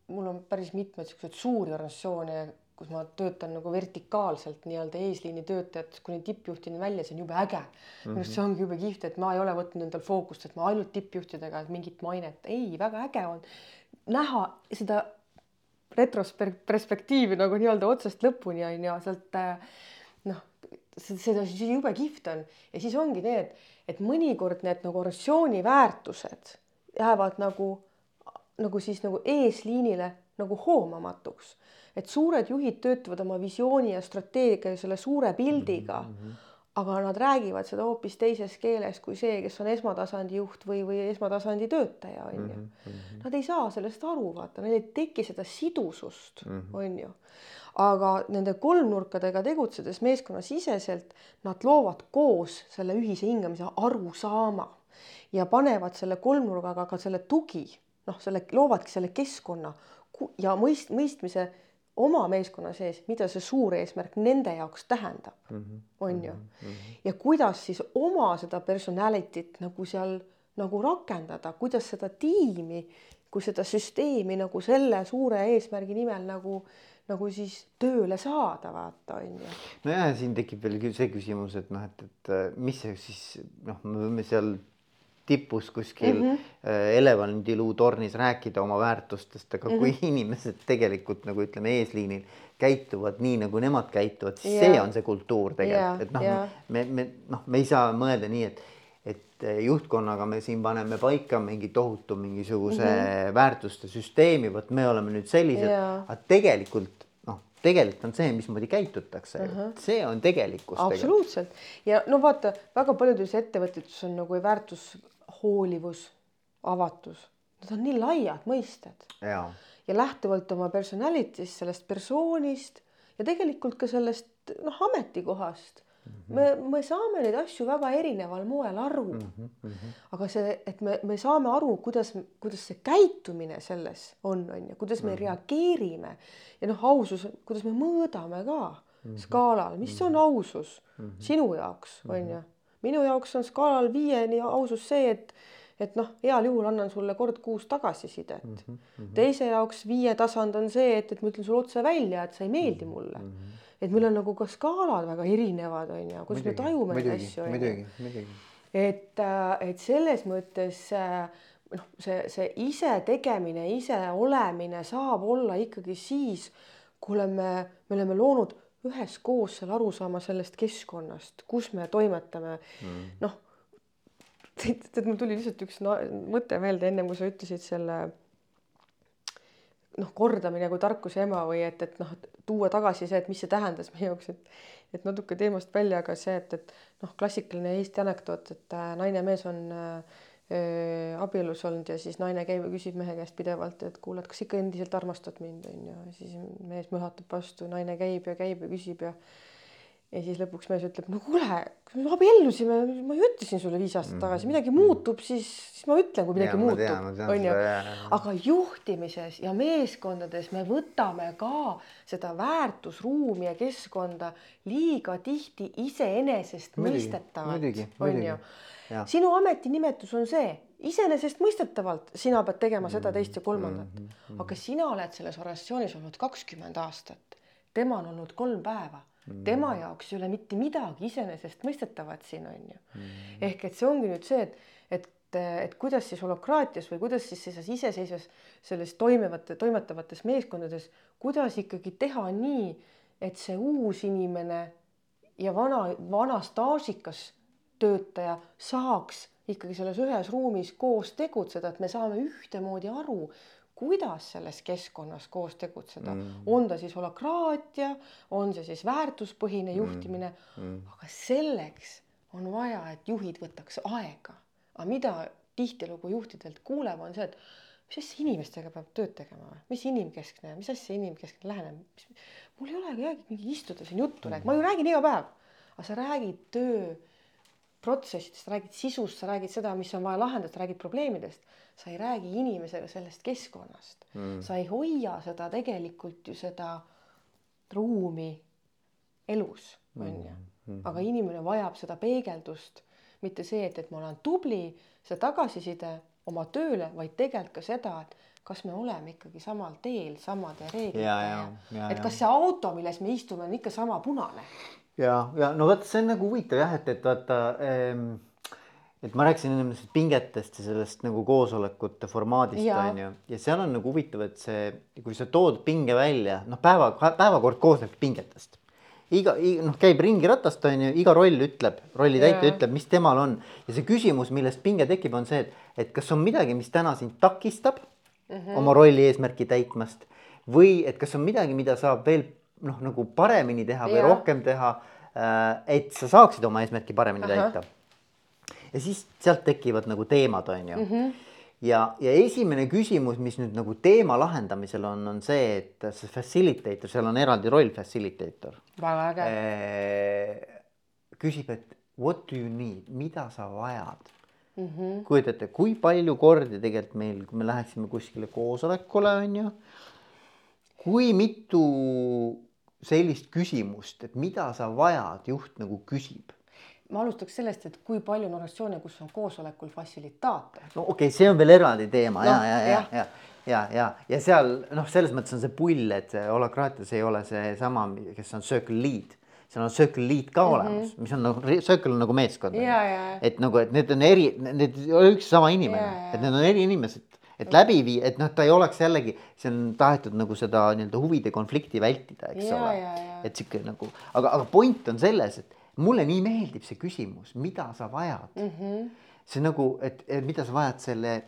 mul on päris mitmeid siukseid suuri organisatsioone, kus ma töötan nagu vertikaalselt nii-öelda eesliini töötajatest kuni tippjuhtini välja, see on jube äge mm. -hmm. minu arust see ongi jube kihvt, et ma ei ole võtnud endal fookust, et ma ainult tippjuhtidega mingit mainet, ei, väga äge on näha seda retrospektiivi nagu nii-öelda otsast lõpuni on ju sealt äh, noh, seda jube kihvt on ja siis ongi need, et mõnikord need nagu organisatsiooni väärtused jäävad nagu, nagu siis nagu eesliinile nagu hoomamatuks. et suured juhid töötavad oma visiooni ja strateegia ja selle suure pildiga mm. -hmm aga nad räägivad seda hoopis teises keeles kui see, kes on esmatasandi juht või, või esmatasandi töötaja, on ju. Nad ei saa sellest aru, vaata, neil ei teki seda sidusust, on ju. aga nende kolmnurkadega tegutsedes meeskonnasiseselt nad loovad koos selle ühise hingamise arusaama ja panevad selle kolmnurgaga ka selle tugi, noh, selle loovadki selle keskkonna ja mõist-, mõistmise oma meeskonna sees, mida see suur eesmärk nende jaoks tähendab mm, -hmm. on ju. ja kuidas siis oma seda personality't nagu seal nagu rakendada, kuidas seda tiimi, kui seda süsteemi nagu selle suure eesmärgi nimel nagu, nagu siis tööle saada, vaata on ju. nojah, ja siin tekib veel küll see küsimus, et noh, et, et äh, mis see siis noh, me võime seal tipus kuskil mm -hmm. elevandiluutornis rääkida oma väärtustest, aga mm -hmm. kui inimesed tegelikult nagu ütleme, eesliinil käituvad nii, nagu nemad käituvad, siis yeah. see on see kultuur tegelikult Yeah, yeah, et noh yeah. yeah., me, me noh, me ei saa mõelda nii, et et juhtkonnaga me siin paneme paika mingi tohutu mingisuguse mm -hmm. väärtuste süsteemi, vot me oleme nüüd sellised Jaa. aga tegelikult noh, tegelikult on see, mismoodi käitutakse uh, -huh. see on tegelikkus. absoluutselt ja no vaata, väga paljudes ettevõtetes on nagu väärtus hoolivus, avatus, need on nii laiad mõisted ja, lähtuvalt oma personality'st, sellest persoonist ja tegelikult ka sellest noh, ametikohast mm. -hmm. me, me saame neid asju väga erineval moel aru mm. -hmm. aga see, et me, me saame aru, kuidas, kuidas see käitumine selles on, on ju, kuidas me mm -hmm. reageerime ja noh, ausus, kuidas me mõõdame ka mm -hmm. skaalal, mis on ausus mm -hmm. sinu jaoks, on ju. Minu jaoks on skaalal viieni ausus see, et et noh, heal juhul annan sulle kord kuus tagasisidet mm. -hmm. teise jaoks viie tasand on see, et, et ma ütlen sulle otse välja, et sa ei meeldi mulle mm. -hmm. et meil on nagu ka skaalad väga erinevad, on ju, kuidas Muidugi, me tajume neid asju, muidugi, muidugi. et, et selles mõttes äh, noh, see, see ise tegemine, ise olemine saab olla ikkagi siis, kui oleme, me oleme loonud üheskoos selle arusaama sellest keskkonnast, kus me toimetame mm. noh tead, mul tuli lihtsalt üks mõte meelde ennem kui sa ütlesid selle noh, kordamine kui tarkuse ema või et, et noh, tuua tagasi see, et mis see tähendas meie jaoks, et et natuke teemast välja, aga see, et, et noh, klassikaline Eesti anekdoot, et äh, naine ja mees on äh, abielus olnud ja siis naine käib ja küsib mehe käest pidevalt, et kuule, et kas ikka endiselt armastad mind, on ju, siis mees möhatab vastu, naine käib ja käib ja küsib ja ja siis lõpuks mees ütleb, no kuule, me abiellusime, ma ju ütlesin sulle viis aastat tagasi, midagi muutub, siis, siis ma ütlen, kui midagi ma muutub, tean, ma tean on ju. seda, jaa, jaa. aga juhtimises ja meeskondades me võtame ka seda väärtusruumi ja keskkonda liiga tihti iseenesestmõistetavalt, muidugi, sinu ametinimetus on see, iseenesestmõistetavalt sina pead tegema seda, teist ja kolmandat, Mhm, aga sina oled selles organisatsioonis olnud kakskümmend aastat. Tema on olnud kolm päeva. Mm., tema jaoks ei ole mitte midagi iseenesestmõistetavat siin on ju. Mm.. ehk et see ongi nüüd see, et, et et kuidas siis holokraatias või kuidas siis selles iseseisvas selles toimivate, toimetavates meeskondades, kuidas ikkagi teha nii, et see uus inimene ja vana, vana staažikas töötaja saaks ikkagi selles ühes ruumis koos tegutseda, et me saame ühtemoodi aru, kuidas selles keskkonnas koos tegutseda mm., on ta siis holokraatia, on see siis väärtuspõhine juhtimine mm., mm. aga selleks on vaja, et juhid võtaks aega. aga mida tihtilugu juhtidelt kuuleb, on see, et mis asja inimestega peab tööd tegema või, mis inimkeskne, mis asja inimkeskne lähenemine, mul ei olegi mingi istuda siin juttu mm., ma ju räägin iga päev, aga sa räägid töö protsessidest, sa räägid sisust, sa räägid seda, mis on vaja lahendada, sa räägid probleemidest sa ei räägi inimesega sellest keskkonnast mm., sa ei hoia seda tegelikult ju seda ruumi elus, on ju. Mm-hmm. aga inimene vajab seda peegeldust, mitte see, et, et ma olen tubli, see tagasiside oma tööle, vaid tegelikult ka seda, et kas me oleme ikkagi samal teel samade reeglitega. et kas see auto, milles me istume, on ikka sama punane. Ja, ja no vot, see on nagu huvitav jah, et, et vaata ähm et ma rääkisin enne nendest pingetest ja sellest nagu koosolekute formaadist on ju, ja seal on nagu huvitav, et see, kui sa tood pinge välja, noh, päeva, päevakord koosneb pingetest. iga, noh, käib ringiratast on ju, iga roll ütleb, rolli täitja ütleb, mis temal on ja see küsimus, millest pinge tekib, on see, et, et kas on midagi, mis täna sind takistab mm -hmm. oma rolli eesmärki täitmast või et kas on midagi, mida saab veel noh, nagu paremini teha või ja. rohkem teha. Äh, et sa saaksid oma eesmärki paremini Aha. täita ja siis sealt tekivad nagu teemad, on ju mm. -hmm. ja, ja esimene küsimus, mis nüüd nagu teema lahendamisel on, on see, et see facilitator, seal on eraldi roll facilitator. väga äge. küsib, et what do you need, mida sa vajad mm -hmm.. kujutate, kui palju kordi tegelikult meil, kui me läheksime kuskile koosolekule, on ju. kui mitu sellist küsimust, et mida sa vajad, juht nagu küsib. Ma alustaks sellest, et kui palju on organisatsioone, kus on koosolekul fassilitaator. no okei okay,, see on veel eraldi teema. No, ja, ja, ja, ja, ja, ja, ja seal noh, selles mõttes on see pull, et holakraatias ei ole seesama, kes on circle lead, seal on circle lead ka mm -hmm. olemas, mis on nagu circle on nagu meeskond. et nagu, et need on eri, need ei ole üks sama inimene, et need on eri inimesed et läbi viia, et noh, ta ei oleks jällegi, see on tahetud nagu seda nii-öelda huvide konflikti vältida, eks ja, ole. et sihuke nagu, aga, aga point on selles, et mulle nii meeldib see küsimus, mida sa vajad mm. -hmm. see nagu, et, mida sa vajad selle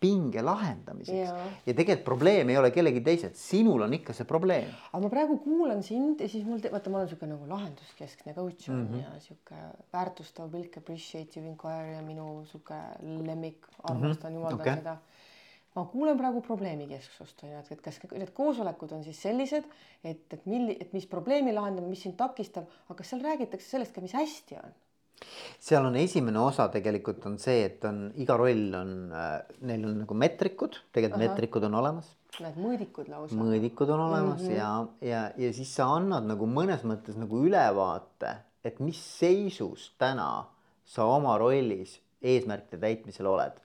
pinge lahendamiseks ja, ja tegelikult probleem ei ole kellegi teised, sinul on ikka see probleem. aga ma praegu kuulan sind ja siis mul, vaata, ma olen niisugune nagu lahenduskeskne coach on mm -hmm. ja niisugune väärtustav pilk, appreciative inquiry ja minu niisugune lemmik, armastan mm -hmm. jumaldan okay. seda ma kuulen praegu probleemikesksust on ju, et, et kas need koosolekud on siis sellised, et, et milli-, et mis probleemi lahendame, mis sind takistab, aga kas seal räägitakse sellest ka, mis hästi on? seal on esimene osa tegelikult on see, et on iga roll on äh,, neil on nagu meetrikud, tegelikult Aha. meetrikud on olemas. Need mõõdikud lausa. mõõdikud on olemas mm -hmm. ja, ja, ja siis sa annad nagu mõnes mõttes nagu ülevaate, et mis seisus täna sa oma rollis eesmärkide täitmisel oled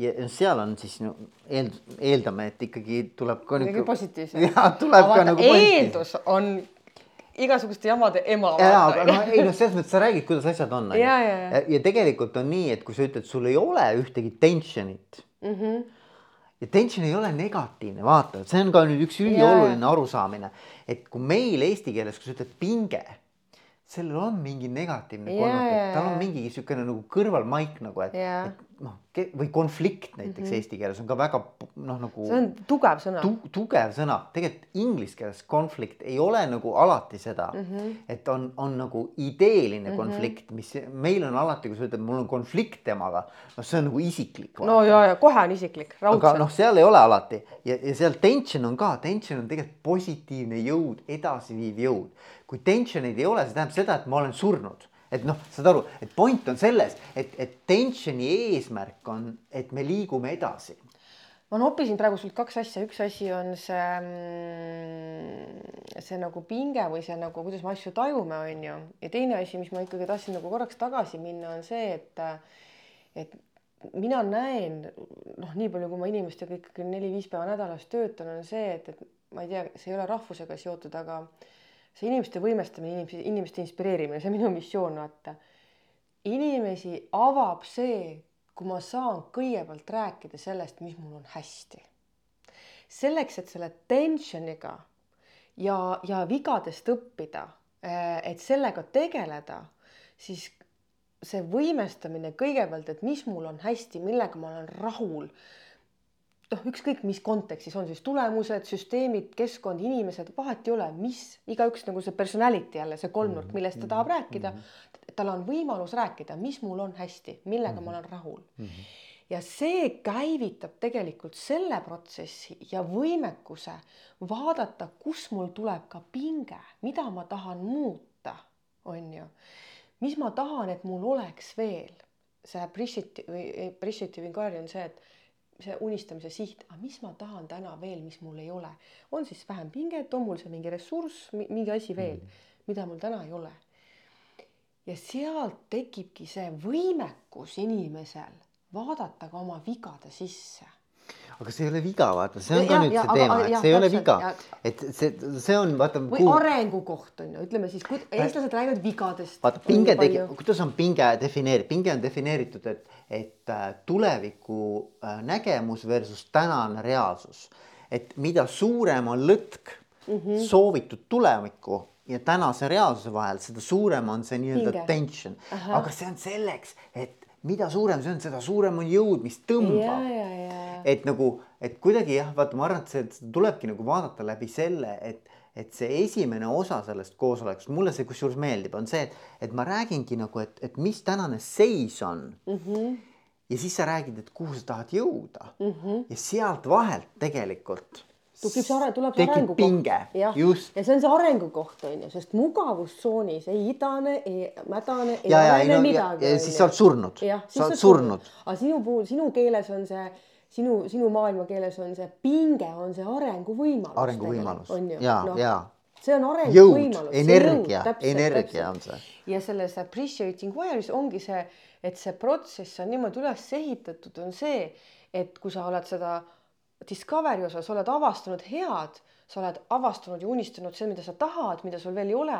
ja seal on siis no, eel, eeldame, et ikkagi tuleb ka midagi positiivset. jah, tuleb aga ka nagu eeldus on igasuguste jamade ema. jaa, aga noh, ei noh, selles mõttes sa räägid, kuidas asjad on. Ja, ja, ja. ja tegelikult on nii, et kui sa ütled, sul ei ole ühtegi tension'it mm. -hmm. ja tension ei ole negatiivne, vaata, see on ka nüüd üks ülioluline arusaamine, et kui meil eesti keeles, kui sa ütled pinge sellel on mingi negatiivne konnotatsioon, tal on mingi niisugune nagu kõrvalmaik nagu, et, et noh, või konflikt näiteks mm -hmm. eesti keeles on ka väga noh, nagu. see on tugev sõna tu,. tugev sõna, tegelikult inglise keeles konflikt ei ole nagu alati seda mm, -hmm. et on, on nagu ideeline mm -hmm. konflikt, mis meil on alati, kui sa ütled, mul on konflikt temaga, noh, see on nagu isiklik. no ja, ja kohe on isiklik, raudselt. aga noh, seal ei ole alati ja, ja seal tension on ka, tension on tegelikult positiivne jõud, edasiviiv jõud. kui tension'id ei ole, see tähendab seda, et ma olen surnud et noh, saad aru, et point on selles, et, et tensioni eesmärk on, et me liigume edasi. ma noppisin praegu sult kaks asja, üks asi on see, mm, see nagu pinge või see nagu, kuidas me asju tajume, on ju, ja teine asi, mis ma ikkagi tahtsin nagu korraks tagasi minna, on see, et, et mina näen noh, nii palju, kui ma inimestega ikkagi neli-viis päeva nädalas töötan, on see, et, et ma ei tea, see ei ole rahvusega seotud, aga see inimeste võimestamine, inimesi, inimeste inspireerimine, see on minu missioon, vaata. inimesi avab see, kui ma saan kõigepealt rääkida sellest, mis mul on hästi. selleks, et selle tensioniga ja, ja vigadest õppida, et sellega tegeleda, siis see võimestamine kõigepealt, et mis mul on hästi, millega ma olen rahul. Noh, ükskõik mis kontekstis on siis tulemused, süsteemid, keskkond, inimesed, vahet ei ole, mis igaüks nagu see personality jälle see kolmnurk, millest ta tahab rääkida. tal on võimalus rääkida, mis mul on hästi, millega ma olen rahul mm. -hmm. ja see käivitab tegelikult selle protsessi ja võimekuse vaadata, kus mul tuleb ka pinge, mida ma tahan muuta, on ju mis ma tahan, et mul oleks veel, see appreciative või appreciative inquiry on see, et see unistamise siht, aga mis ma tahan täna veel, mis mul ei ole, on siis vähem pinget, on mul see mingi ressurss, mingi asi veel mm., mida mul täna ei ole. ja sealt tekibki see võimekus inimesel vaadata ka oma vigade sisse aga see ei ole viga, vaata, see on ja, ka nüüd ja, see teema, et see ei ole viga, et see, see on vaata. või kuhu... arengukoht on ju, ütleme siis, eestlased räägivad vigadest. vaata pinge tegi, kuidas on pinge defineeritud, pinge on defineeritud, et, et äh, tuleviku äh, nägemus versus tänane reaalsus. et mida suurem on lõtk mm -hmm. soovitud tulevikku ja tänase reaalsuse vahel, seda suurem on see nii-öelda tension, aga see on selleks, et mida suurem see on, seda suurem on jõud, mis tõmbab. Et nagu, et kuidagi jah, vaata, ma arvan, et see, tulebki nagu vaadata läbi selle, et, et see esimene osa sellest koosolekust, mulle see kusjuures meeldib, on see, et, et ma räägingi nagu, et, et mis tänane seis on mm. -hmm. ja siis sa räägid, et kuhu sa tahad jõuda mm -hmm. ja sealt vahelt tegelikult tekib see are-, tuleb see arengukoht. jah, ja see on see arengukoht on ju, sest mugavustsoonis ei idane, ei mädane, ei arene no, midagi. ja, siis sa oled surnud, sa oled surnud. aga sinu puhul, sinu keeles on see, sinu, sinu maailma keeles on see pinge, on see arenguvõimalus. arenguvõimalus, ja no,, ja. see on arenguvõimalus. energia, energia on see. ja selles appreciating wire'is ongi see, et see protsess on niimoodi üles ehitatud, on see, et kui sa oled seda Discovery osas oled avastanud head, sa oled avastanud ja unistanud seda, mida sa tahad, mida sul veel ei ole,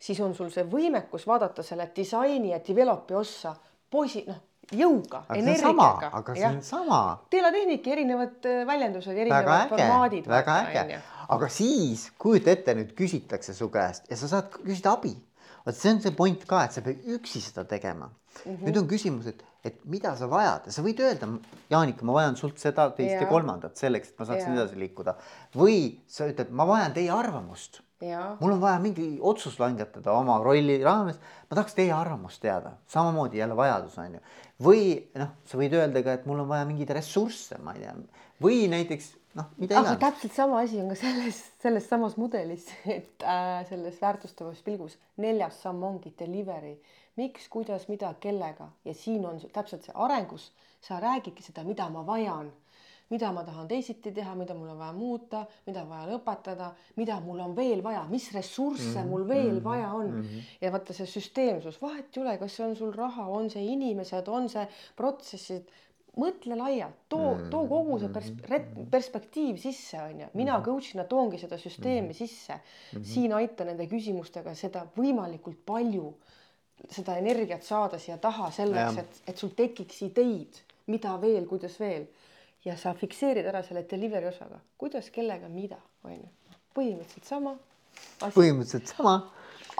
siis on sul see võimekus vaadata selle disaini ja develop'i ossa poisi, noh, jõuga, energiaga. aga see on sama. teelatehnika, erinevad äh, väljendused, erinevad formaadid. väga äge, aga siis kujuta ette, nüüd küsitakse su käest ja sa saad küsida abi. vot see on see point ka, et sa pead üksi seda tegema mm. -hmm. nüüd on küsimus, et et mida sa vajad ja sa võid öelda, Jaanika, ma vajan sult seda, teist ja, ja kolmandat selleks, et ma saaksin edasi liikuda. või sa ütled, ma vajan teie arvamust. Mul on vaja mingi otsus langetada oma rolli raames, ma tahaks teie arvamust teada, samamoodi jälle vajadus on ju. või noh, sa võid öelda ka, et mul on vaja mingeid ressursse, ma ei tea, või näiteks noh, mida iganes. aga täpselt sama asi on ka selles, selles samas mudelis, et äh, selles väärtustavas pilgus. Neljas samm ongi delivery. Miks, kuidas, mida, kellega. Ja siin on täpselt see arengus, sa räägidki seda, mida ma vajan, mida ma tahan teisiti teha, mida mul on vaja muuta, mida vaja lõpetada, mida mul on veel vaja, mis ressursse mm -hmm. mul veel mm -hmm. vaja on mm. -hmm. ja vaata see süsteemsus, vahet ei ole, kas see on sul raha, on see inimesed, on see protsessid, mõtle laialt, too, mm. too kogu see pers-, perspektiiv sisse, on ju. mina mm-hmm. coach'ina toongi seda süsteemi sisse siin aitan nende küsimustega seda võimalikult palju seda energiat saada siia taha selleks, et, et sul tekiks ideid, mida veel, kuidas veel. Ja sa fikseerid ära selle delivery osaga, kuidas, kellega, mida, on ju. põhimõtteliselt sama. põhimõtteliselt sama.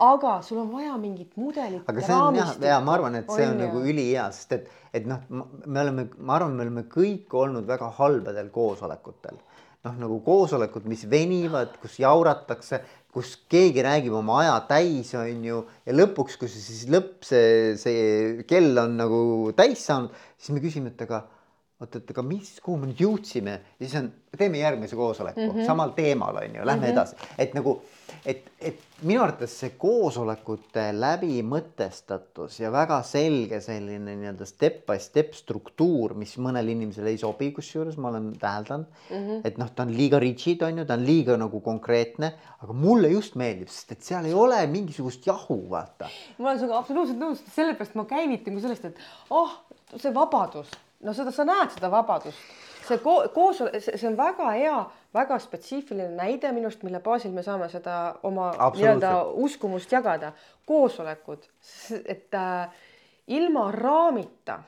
aga sul on vaja mingit mudelit. aga see on jah, ja ma arvan, et see on, on nagu ülihea, sest et, et noh, me oleme, ma arvan, me oleme kõik olnud väga halbadel koosolekutel noh, nagu koosolekud, mis venivad, kus jauratakse, kus keegi räägib oma aja täis, on ju, ja lõpuks, kui see siis lõpp, see, see kell on nagu täis saanud, siis me küsime, et aga oot, et aga mis, kuhu me nüüd jõudsime, siis on, teeme järgmise koosoleku mm -hmm. samal teemal on ju, lähme mm -hmm. edasi, et nagu et, et minu arvates see koosolekute läbimõtestatus ja väga selge selline nii-öelda step by step struktuur, mis mõnele inimesele ei sobi, kusjuures ma olen täheldanud mm, -hmm. et noh, ta on liiga rigid, on ju, ta on liiga nagu konkreetne, aga mulle just meeldib, sest et seal ei ole mingisugust jahu, vaata. ma olen sinuga absoluutselt nõus, sellepärast ma käivitan ka sellest, et oh, see vabadus, no seda sa näed, seda vabadust, see ko koos, see on väga hea väga spetsiifiline näide minu arust, mille baasil me saame seda oma nii-öelda uskumust jagada. koosolekud, et äh, ilma raamita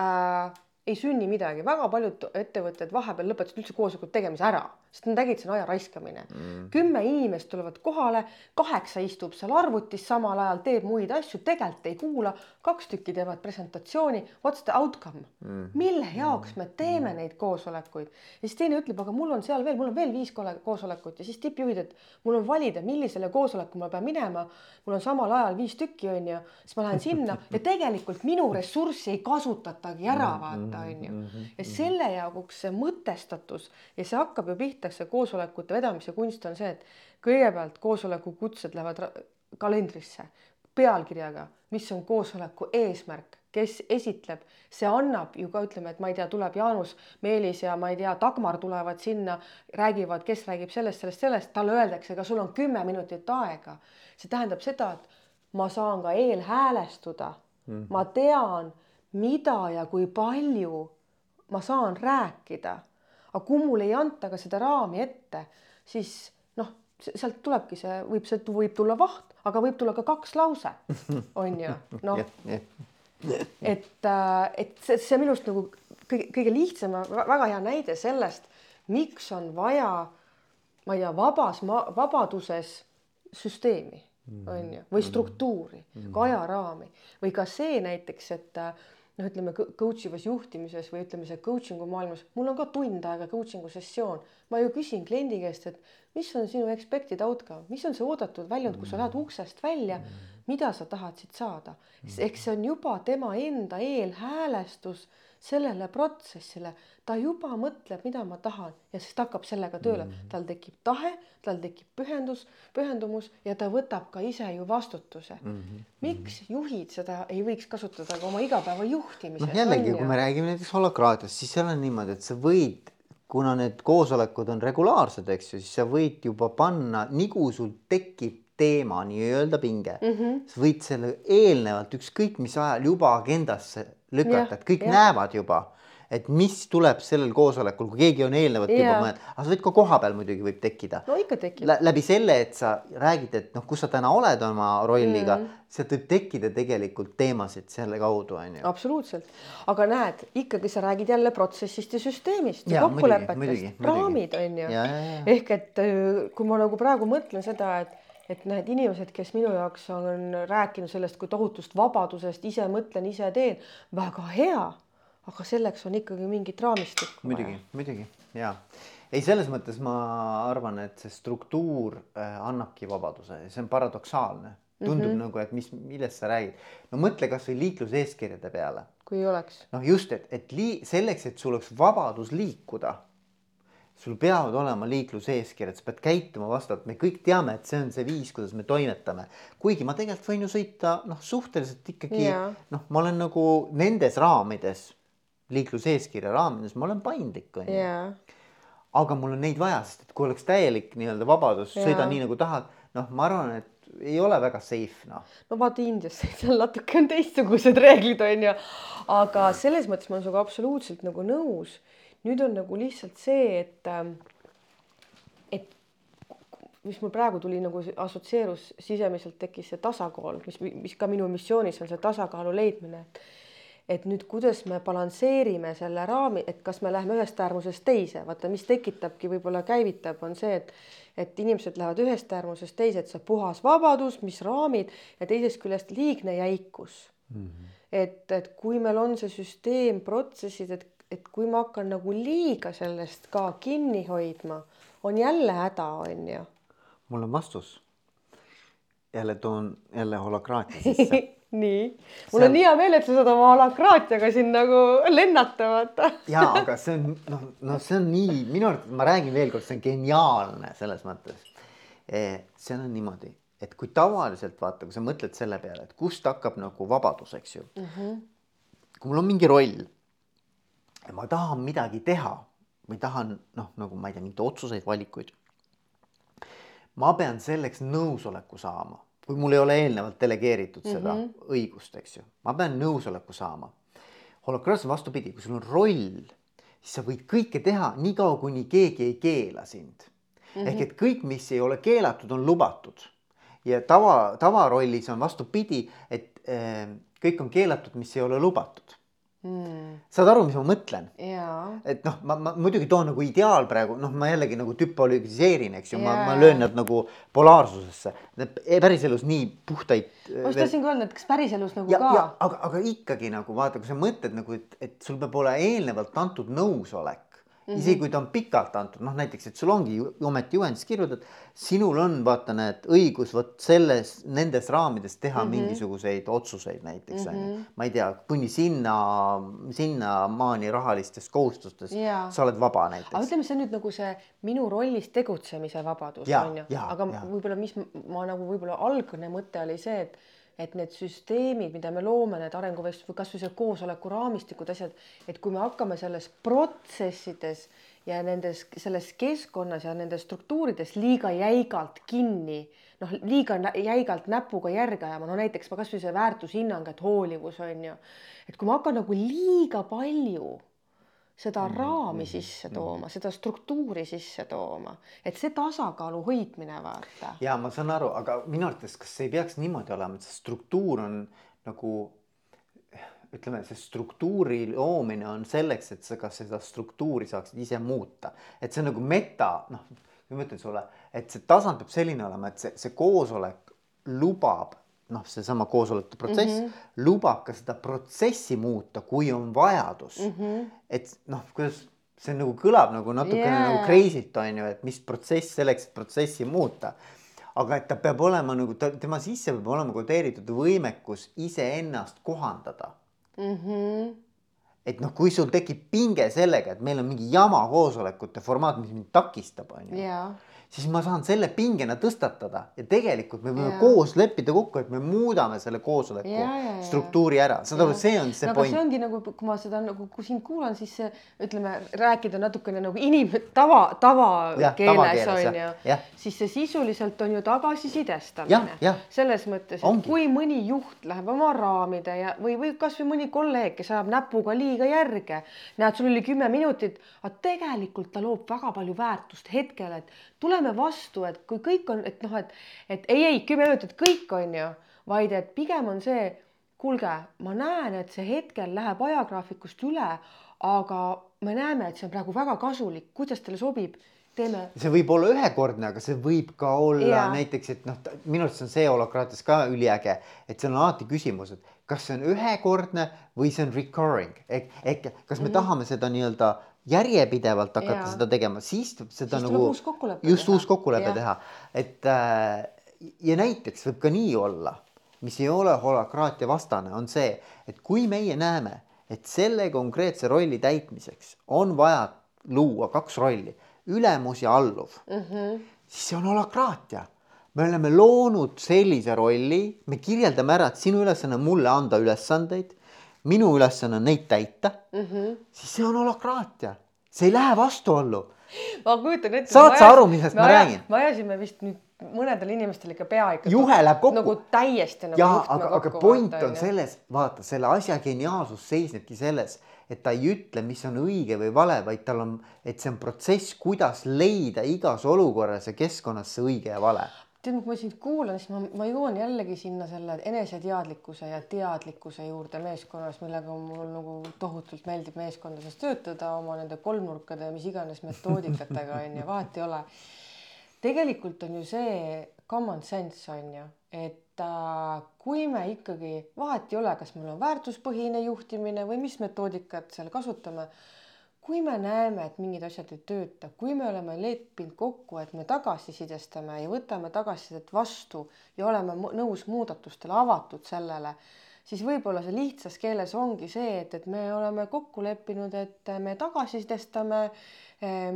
äh, ei sünni midagi, väga paljud ettevõtted vahepeal lõpetasid üldse koosoleku tegemise ära sest nad nägid, see on aja raiskamine. Mm.. kümme inimest tulevad kohale, kaheksa istub seal arvutis, samal ajal teeb muid asju, tegelikult ei kuula, kaks tükki teevad presentatsiooni. What's the outcome mm.? mille jaoks me teeme mm. neid koosolekuid? ja siis teine ütleb, aga mul on seal veel, mul on veel viis koosolekut ja siis tippjuhid, et mul on valida, millisele koosolekule ma pean minema. mul on samal ajal viis tükki, on ju, siis ma lähen sinna ja tegelikult minu ressurssi ei kasutatagi ära, mm-hmm. vaata, on ju. Mm-hmm. ja selle jaoks see mõtestatus ja see hakkab ju pihta õpitakse koosolekute vedamise kunst on see, et kõigepealt koosoleku kutsed lähevad kalendrisse pealkirjaga, mis on koosoleku eesmärk, kes esitleb, see annab ju ka ütleme, et ma ei tea, tuleb Jaanus, Meelis ja ma ei tea, Dagmar tulevad sinna, räägivad, kes räägib sellest, sellest, sellest, talle öeldakse, aga sul on kümme minutit aega. see tähendab seda, et ma saan ka eelhäälestuda mm. -hmm. ma tean, mida ja kui palju ma saan rääkida aga kui mulle ei anta ka seda raami ette, siis noh, sealt tulebki see, võib, sealt võib tulla vaht, aga võib tulla ka kaks lauset, on ju, noh. et, äh, et see, see minu arust nagu kõige, kõige lihtsam, väga hea näide sellest, miks on vaja, ma ei tea, vabas, vabaduses süsteemi mm. on ju, või struktuuri mm., ka ajaraami või ka see näiteks, et äh, noh, ütleme coach ivas juhtimises või ütleme, see coaching'u maailmas, mul on ka tund aega coaching'u sessioon. ma ju küsin kliendi käest, et mis on sinu expected outcome, mis on see oodatud väljund, kui sa lähed uksest välja, mida sa tahad siit saada. ehk see on juba tema enda eelhäälestus sellele protsessile, ta juba mõtleb, mida ma tahan ja siis ta hakkab sellega tööle, mm. tal tekib tahe, tal tekib pühendus, pühendumus ja ta võtab ka ise ju vastutuse mm. -hmm. miks juhid seda ei võiks kasutada ka oma igapäeva juhtimises? noh, jällegi, kui me räägime näiteks holakraatiast, siis seal on niimoodi, et sa võid, kuna need koosolekud on regulaarsed, eks ju, siis sa võid juba panna, nii kui sul tekib teema nii-öelda pinge mm, -hmm. sa võid selle eelnevalt ükskõik mis ajal juba agendasse lükata, et kõik ja. näevad juba, et mis tuleb sellel koosolekul, kui keegi on eelnevalt ja. juba mõelnud, aga sa võid ka kohapeal muidugi võib tekkida. no Lä. läbi selle, et sa räägid, et noh, kus sa täna oled oma rolliga mm., sealt võib tekkida tegelikult teemasid selle kaudu on ju. absoluutselt, aga näed, ikkagi sa räägid jälle protsessist ja süsteemist ja kokkulepetest, raamid on ju. ehk et äh, kui ma nagu praegu mõtlen seda, et et need inimesed, kes minu jaoks on rääkinud sellest kui tohutust vabadusest, ise mõtlen, ise teen, väga hea. aga selleks on ikkagi mingit raamistikku. muidugi, muidugi ja ei, selles mõttes ma arvan, et see struktuur äh, annabki vabaduse ja see on paradoksaalne, tundub mm -hmm. nagu, et mis, millest sa räägid. no mõtle kasvõi liikluseeskirjade peale. kui oleks. noh, just, et, et lii-, selleks, et sul oleks vabadus liikuda sul peavad olema liikluseeskirjad, sa pead käituma vastavalt, me kõik teame, et see on see viis, kuidas me toimetame. kuigi ma tegelikult võin ju sõita noh, suhteliselt ikkagi noh, ma olen nagu nendes raamides, liikluseeskirja raamides, ma olen paindlik on ju. aga mul on neid vaja, sest et kui oleks täielik nii-öelda vabadus, sõida nii nagu tahad, noh, ma arvan, et ei ole väga safe noh. no vaata Indias, seal natuke on teistsugused reeglid on ju, aga selles mõttes ma olen sinuga absoluutselt nagu nõus nüüd on nagu lihtsalt see, et, ähm, et mis mul praegu tuli nagu assotsieerus sisemiselt tekkis see tasakaal, mis, mis ka minu missioonis on see tasakaalu leidmine. et nüüd, kuidas me balansseerime selle raami, et kas me läheme ühest äärmusest teise, vaata, mis tekitabki, võib-olla käivitab, on see, et et inimesed lähevad ühest äärmusest teise, et see puhas vabadus, mis raamid ja teisest küljest liigne jäikus mm. -hmm. et, et kui meil on see süsteem, protsessid, et et kui ma hakkan nagu liiga sellest ka kinni hoidma, on jälle häda, on ju. mul on vastus. jälle toon jälle holakraatia sisse nii, mul see... on hea meel, et sa saad oma holakraatiaga siin nagu lennata, vaata. ja, aga see on noh, noh, see on nii, minu arvates ma räägin veelkord, see on geniaalne selles mõttes. Eh, seal on niimoodi, et kui tavaliselt vaata, kui sa mõtled selle peale, et kust hakkab nagu vabadus, eks ju mm. -hmm. kui mul on mingi roll ma tahan midagi teha või tahan noh, nagu ma ei tea, mingeid otsuseid, valikuid. ma pean selleks nõusoleku saama, kui mul ei ole eelnevalt delegeeritud seda mm -hmm. õigust, eks ju, ma pean nõusoleku saama. holokraatia on vastupidi, kui sul on roll, siis sa võid kõike teha niikaua, kuni keegi ei keela sind mm. -hmm. ehk et kõik, mis ei ole keelatud, on lubatud. ja tava, tavarollis on vastupidi, et äh, kõik on keelatud, mis ei ole lubatud mm.. saad aru, mis ma mõtlen? et noh, ma, ma muidugi toon nagu ideaal praegu, noh, ma jällegi nagu tüpolügiseerin, eks ju, ma, ma löön nad nagu polaarsusesse. päriselus nii puhtaid. ma just tahtsingi öelda, et kas päriselus nagu ja, ka. aga, aga ikkagi nagu vaata, kui sa mõtled nagu, et, et sul peab olema eelnevalt antud nõusolek Mm -hmm. isegi kui ta on pikalt antud, noh näiteks, et sul ongi ju ometi juhendis kirjutatud, sinul on vaata need õigus vot selles, nendes raamides teha mm -hmm. mingisuguseid otsuseid näiteks on ju. ma ei tea, kuni sinna, sinnamaani rahalistes kohustustes ja. sa oled vaba näiteks. aga ütleme, see on nüüd nagu see minu rollis tegutsemise vabadus on ju, aga võib-olla, mis ma nagu võib-olla algne mõte oli see, et et need süsteemid, mida me loome, need arenguvestlused või kasvõi see koosoleku raamistikud, asjad, et kui me hakkame selles protsessides ja nendes, selles keskkonnas ja nendes struktuurides liiga jäigalt kinni, noh, liiga jäigalt näpuga järge ajama, no näiteks kasvõi see väärtushinnang, et hoolivus on ju, et kui ma hakkan nagu liiga palju seda mm raami sisse mhm. tooma, seda struktuuri sisse tooma, et see tasakaalu hoidmine vaata. ja ma saan aru, aga minu arvates, kas ei peaks niimoodi olema, et see struktuur on nagu ütleme, see struktuuri loomine on selleks, et sa ka seda struktuuri saaksid ise muuta, et see on nagu meta, noh, ma ütlen sulle, et see tasand peab selline olema, et see, see koosolek lubab noh, seesama koosolekute protsess mm -hmm. lubab ka seda protsessi muuta, kui on vajadus mm. -hmm. et noh, kuidas see nagu kõlab nagu natukene yeah. nagu crazy't on ju, et mis protsess selleks, et protsessi muuta. aga et ta peab olema nagu ta, tema sisse peab olema kodeeritud võimekus iseennast kohandada mm. -hmm. et noh, kui sul tekib pinge sellega, et meil on mingi jama koosolekute formaat, mis mind takistab, on ju yeah siis ma saan selle pingena tõstatada ja tegelikult me võime ja. koos leppida kokku, et me muudame selle koosoleku ja, ja, ja. struktuuri ära, saad aru, see on see no, point. see ongi nagu, kui ma seda nagu, kui sind kuulan, siis ütleme, rääkida natukene nagu inim-, tava, tavakeeles on ju, siis see sisuliselt on ju tagasisidestamine. selles mõttes, et ongi. kui mõni juht läheb oma raamide ja, või, või kasvõi mõni kolleeg, kes ajab näpuga liiga järge, näed, sul oli kümme minutit, aga tegelikult ta loob väga palju väärtust hetkel, et tuleme vastu, et kui kõik on, et noh, et, et ei, ei kümme minutit kõik on ju, vaid et pigem on see, kuulge, ma näen, et see hetkel läheb ajagraafikust üle, aga me näeme, et see on praegu väga kasulik, kuidas teile sobib teeme. see võib olla ühekordne, aga see võib ka olla ja. näiteks, et noh, minu arust on see holakraatias ka üliäge, et seal on alati küsimus, et kas see on ühekordne või see on recurring ehk, ehk kas me mm -hmm. tahame seda nii-öelda järjepidevalt hakata ja. seda tegema, siis seda siis nagu just teha. uus kokkulepe teha, et äh, ja näiteks võib ka nii olla, mis ei ole holakraatia vastane, on see, et kui meie näeme, et selle konkreetse rolli täitmiseks on vaja luua kaks rolli, ülemus ja alluv mm, -hmm. siis see on holakraatia me oleme loonud sellise rolli, me kirjeldame ära, et sinu ülesanne on mulle anda ülesandeid minu ülesanne on neid täita mm, -hmm. siis see on holokraatia, see ei lähe vastuollu. ma kujutan ette. saad sa aru, millest ma räägin? me ajasime vist nüüd mõnedel inimestel ikka pea ikka. juhe läheb kokku. nagu täiesti nagu. jaa, aga, aga point vaata, on selles, vaata selle asja geniaalsus seisnebki selles, et ta ei ütle, mis on õige või vale, vaid tal on, et see on protsess, kuidas leida igas olukorras ja keskkonnas see õige ja vale tead, kui ma sind kuulan, siis ma, ma jõuan jällegi sinna selle eneseteadlikkuse ja teadlikkuse juurde meeskonnas, millega mul nagu tohutult meeldib meeskondades töötada oma nende kolmnurkade ja mis iganes metoodikatega on ju, vahet ei ole. tegelikult on ju see common sense on ju, et äh, kui me ikkagi, vahet ei ole, kas meil on väärtuspõhine juhtimine või mis metoodikat seal kasutame kui me näeme, et mingid asjad ei tööta, kui me oleme leppinud kokku, et me tagasisidestame ja võtame tagasisidet vastu ja oleme nõus muudatustele, avatud sellele, siis võib-olla see lihtsas keeles ongi see, et, et me oleme kokku leppinud, et me tagasisidestame,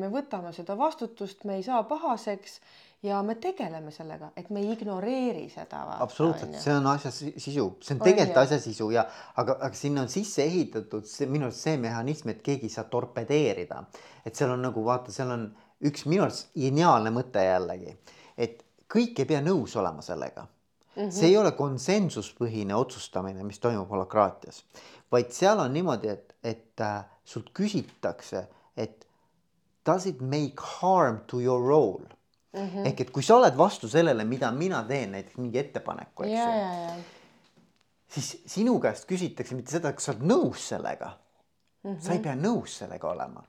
me võtame seda vastutust, me ei saa pahaseks ja me tegeleme sellega, et me ei ignoreeri seda. absoluutselt, see on asja sisu, see on tegelikult asja sisu ja aga, aga sinna on sisse ehitatud see minu arust see mehhanism, et keegi ei saa torpedeerida. et seal on nagu vaata, seal on üks minu arust geniaalne mõte jällegi, et kõik ei pea nõus olema sellega mm. -hmm. see ei ole konsensuspõhine otsustamine, mis toimub holokraatias, vaid seal on niimoodi, et, et äh, sult küsitakse et does it make harm to your role mm. -hmm. ehk et kui sa oled vastu sellele, mida mina teen, näiteks mingi ettepaneku, eks ju, ja. siis sinu käest küsitakse mitte seda, kas sa oled nõus sellega mm. -hmm. sa ei pea nõus sellega olema.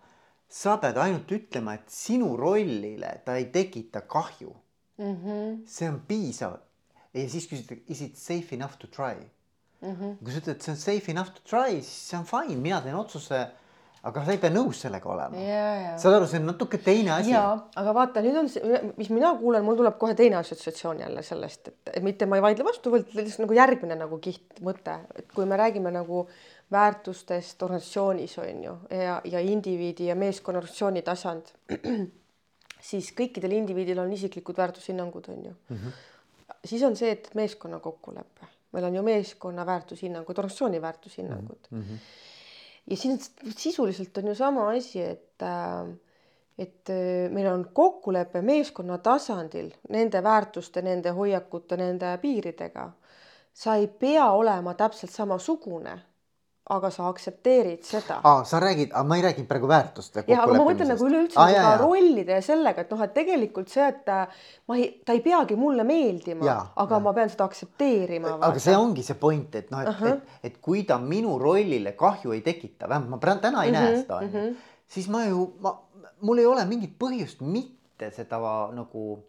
sa pead ainult ütlema, et sinu rollile ta ei tekita kahju mm. -hmm. see on piisav. ja siis küsitakse, is it safe enough to try mm? -hmm. kui sa ütled, et see on safe enough to try, siis see on fine, mina teen otsuse. Aga sa ei pea nõus sellega olema. saad aru, see on natuke teine asi. ja, aga vaata, nüüd on see, mis mina kuulen, mul tuleb kohe teine assotsiatsioon jälle sellest, et, et mitte ma ei vaidle vastu, vaid lihtsalt nagu järgmine nagu kiht mõte, et kui me räägime nagu väärtustest organisatsioonis on ju ja, ja indiviidi ja meeskonna organisatsiooni tasand, siis kõikidel indiviidil on isiklikud väärtushinnangud, on ju mm. -hmm. siis on see, et meeskonna kokkulepe, meil on ju meeskonna väärtushinnangud, organisatsiooni väärtushinnangud mm. -hmm. Ja siin sisuliselt on ju sama asi, et äh, et äh, meil on kokkulepe meeskonna tasandil nende väärtuste, nende hoiakute, nende piiridega. sa ei pea olema täpselt samasugune aga sa aktsepteerid seda. aa, sa räägid, ma ei räägi praegu väärtuste jah, aga ma mõtlen nagu üleüldse ah, ka rollide ja sellega, et noh, et tegelikult see, et ma ei, ta ei peagi mulle meeldima, aga ja. ma pean seda aktsepteerima. aga see ongi see point, et noh, et uh, -huh. et, et kui ta minu rollile kahju ei tekita, vähemalt ma praegu täna ei uh -huh, näe seda onju uh -huh., siis ma ju, ma, mul ei ole mingit põhjust mitte seda nagu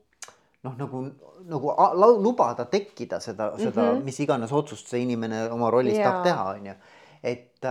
noh, nagu, nagu lubada tekkida seda, seda mm -hmm. mis iganes otsust see inimene oma rollis yeah. tahab teha, onju et,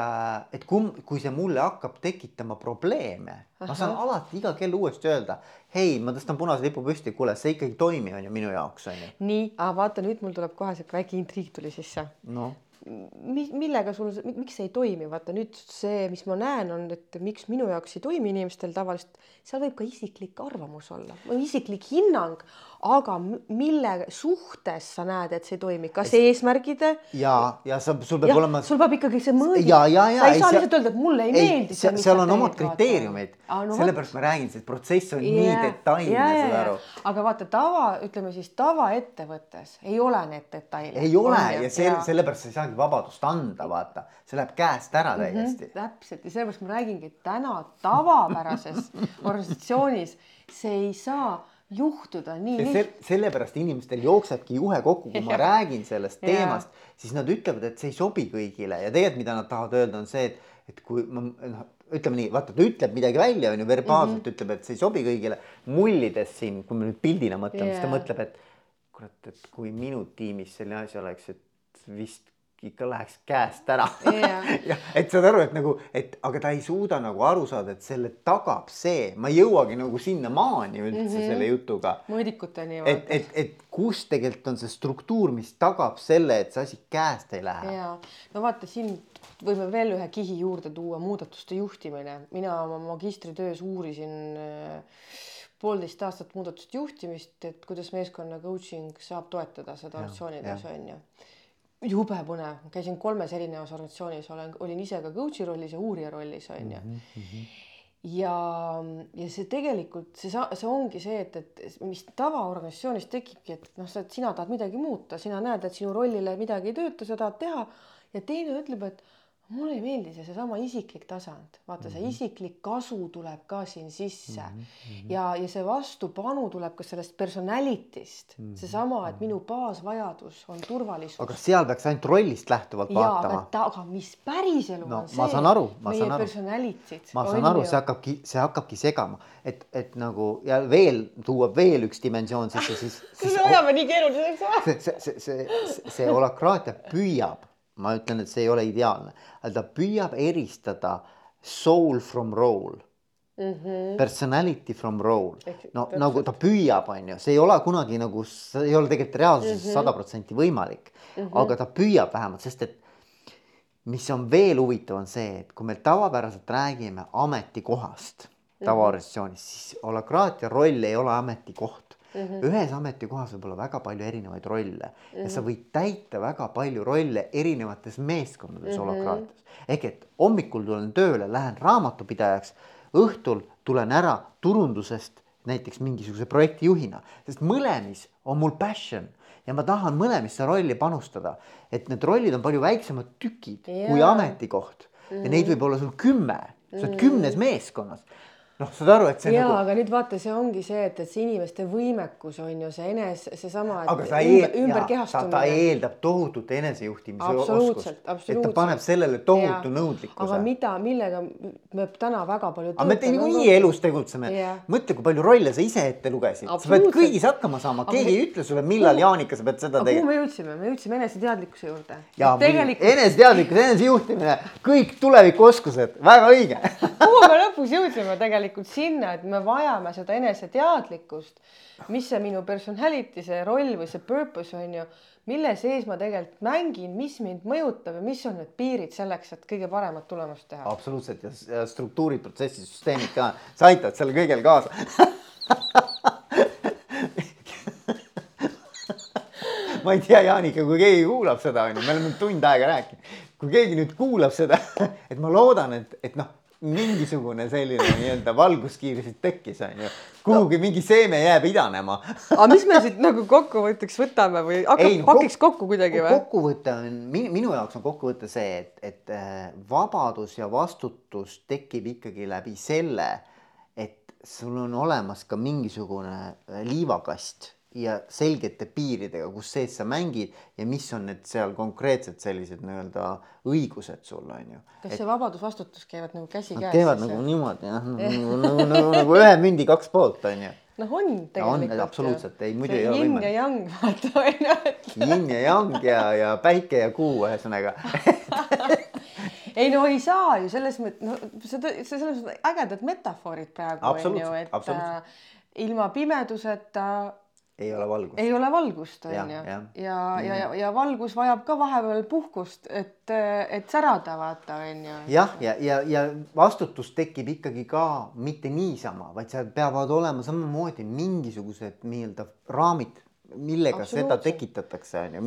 et kum, kui see mulle hakkab tekitama probleeme, ma saan alati iga kell uuesti öelda, hei, ma tõstan punase lipu püsti, kuule, see ikkagi ei toimi, on ju minu jaoks on ju. nii, aga vaata nüüd mul tuleb kohe sihuke väike intriig tuli sisse. noh mi-, millega sul, miks see ei toimi, vaata nüüd see, mis ma näen, on, et miks minu jaoks ei toimi inimestel tavaliselt, seal võib ka isiklik arvamus olla või isiklik hinnang, aga mille suhtes sa näed, et see ei toimi, kas es... eesmärgid? ja, ja sa, sul peab ja, olema. sul peab ikkagi see mõõdik. sa ei saa lihtsalt öelda, et mulle ei, ei meeldi see. seal on omad kriteeriumid ah,, no, sellepärast ma räägin, see protsess on yeah, nii detailne yeah,, saad aru. aga vaata tava, ütleme siis tavaettevõttes ei ole need detailid. ei ole ja, ja sel, sellepärast sa ei saagi vabadust anda, vaata, see läheb käest ära mhm, täiesti mm. -hmm, täpselt ja sellepärast ma räägingi, et täna tavapärases organisatsioonis see ei saa juhtuda nii sel,. sellepärast inimestel jooksebki juhe kokku, kui ma räägin sellest teemast, siis nad ütlevad, et see ei sobi kõigile ja tegelikult, mida nad tahavad öelda, on see, et, et kui ma noh, ütleme nii, vaata, ta ütleb midagi välja, on ju, verbaalselt mm -hmm. ütleb, et see ei sobi kõigile. mullides siin, kui me nüüd pildina mõtleme yeah., siis ta mõtleb, et kurat, et kui minu tiimis selline asi oleks, et vist ikka läheks käest ära yeah. ja et saad aru, et nagu, et aga ta ei suuda nagu aru saada, et selle tagab see, ma ei jõuagi nagu sinnamaani üldse mm -hmm. selle jutuga. mõõdikuteni. et, et, et kus tegelikult on see struktuur, mis tagab selle, et see asi käest ei lähe. ja no vaata, siin võime veel ühe kihi juurde tuua, muudatuste juhtimine. mina oma magistritöös uurisin äh, poolteist aastat muudatuste juhtimist, et kuidas meeskonna coaching saab toetada seda organisatsioonides on ju jube põnev, käisin kolmes erinevas organisatsioonis, olen, olin ise ka coach'i rollis ja uurija rollis on ju mm. -hmm. ja, ja see tegelikult see, see ongi see, et, et mis tavaorganisatsioonis tekibki, et noh, sa, sina tahad midagi muuta, sina näed, et sinu rollile midagi ei tööta, sa tahad teha ja teine ütleb, et mulle ei meeldi see, seesama isiklik tasand, vaata see mm -hmm. isiklik kasu tuleb ka siin sisse mm -hmm. ja, ja see vastupanu tuleb ka sellest personality'st mm -hmm., seesama, et minu baasvajadus on turvalisus. aga seal peaks ainult rollist lähtuvalt ja, vaatama. aga mis päriselu no, on see? ma saan aru, ma saan aru. ma saan aru, see hakkabki, see hakkabki segama, et, et nagu ja veel tuua veel üks dimensioon sisse, siis, siis. me ajame nii keeruliseks või? see, see, see, see, see, see holakraatia püüab ma ütlen, et see ei ole ideaalne, aga ta püüab eristada soul from role mm. -hmm. Personality from role, no täpselt. nagu ta püüab, on ju, see ei ole kunagi nagu, see ei ole tegelikult reaalsuses mhm. sada protsenti võimalik mm, -hmm. aga ta püüab vähemalt, sest et mis on veel huvitav, on see, et kui me tavapäraselt räägime ametikohast mhm. tavaorganisatsioonis, siis holakraatia roll ei ole ametikoht Mm -hmm. ühes ametikohas võib olla väga palju erinevaid rolle mm -hmm. ja sa mhm. võid täita väga palju rolle erinevates meeskondades mm -hmm. holakraatias. ehk et hommikul tulen tööle, lähen raamatupidajaks, õhtul tulen ära turundusest näiteks mingisuguse projektijuhina, sest mõlemis on mul passion ja ma tahan mõlemisse rolli panustada, et need rollid on palju väiksemad tükid yeah. kui ametikoht mm -hmm. ja neid mhm. võib olla sul kümme sa oled kümnes meeskonnas noh, saad aru, et see ja nagu. aga nüüd vaata, see ongi see, et, et see inimeste võimekus on ju see enes, seesama. ümber, ümberkehastumine. ta, eeldab tohutut enesejuhtimise oskust. et ta paneb sellele tohutu nõudlikkuse. aga mida, millega me täna väga palju. aga me niikuinii elus tegutseme mõtle, kui palju rolle sa ise ette lugesid. sa pead kõigis hakkama saama, keegi ei ütle sulle, millal Jaanika sa pead seda tegema. kuhu me jõudsime, me jõudsime eneseteadlikkuse juurde. tegelikult... eneseteadlikkus, enesejuhtimine, kõik tulevikuoskused, väga õige kuhu me lõpus jõudsime tegelikult sinna, et me vajame seda eneseteadlikkust, mis see minu personality, see roll või see purpose on ju, mille sees ma tegelikult mängin, mis mind mõjutab ja mis on need piirid selleks, et kõige paremat tulemust teha. absoluutselt ja, ja struktuurid, protsessid, süsteemid ka, sa aitad sellele kõigele kaasa. Ma ei tea, Jaanika, kui keegi kuulab seda, onju, me oleme tund aega rääkinud, kui keegi nüüd kuulab seda, et ma loodan, et, et noh mingisugune selline nii-öelda valguskiir siit tekkis, onju. kuhugi no. mingi seeme jääb idanema aga mis me siit nagu kokkuvõtteks võtame või hakkab, no, pakiks kokku kuidagi või? kokkuvõte on minu jaoks on kokkuvõte see, et, et äh, vabadus ja vastutus tekib ikkagi läbi selle, et sul on olemas ka mingisugune liivakast ja selgete piiridega, kus sees sa mängid ja mis on need seal konkreetsed sellised nii-öelda õigused sul on ju. kas see vabadus, vastutus käivad nagu käsikäes? Käivad nagu niimoodi jah, nagu, nagu, nagu, nagu ühe mündi kaks poolt on ju. noh, on tegelikult. on absoluutselt, ei muidu ei ole võimalik. yin ja yang vaata on ju. yin ja yang ja, ja päike ja kuu ühesõnaga ei no ei saa ju selles mõttes, no seda, selles mõttes ägedad metafoorid praegu on ju, et äh, ilma pimeduseta ei ole valgust. ei ole valgust, on ju. ja, ja, ja, ja, ja, ja valgus vajab ka vahepeal puhkust, et, et särada, vaata, on ju. jah, ja, ja, ja, ja vastutus tekib ikkagi ka mitte niisama, vaid seal peavad olema samamoodi mingisugused nii-öelda raamid, millega seda tekitatakse, on ju,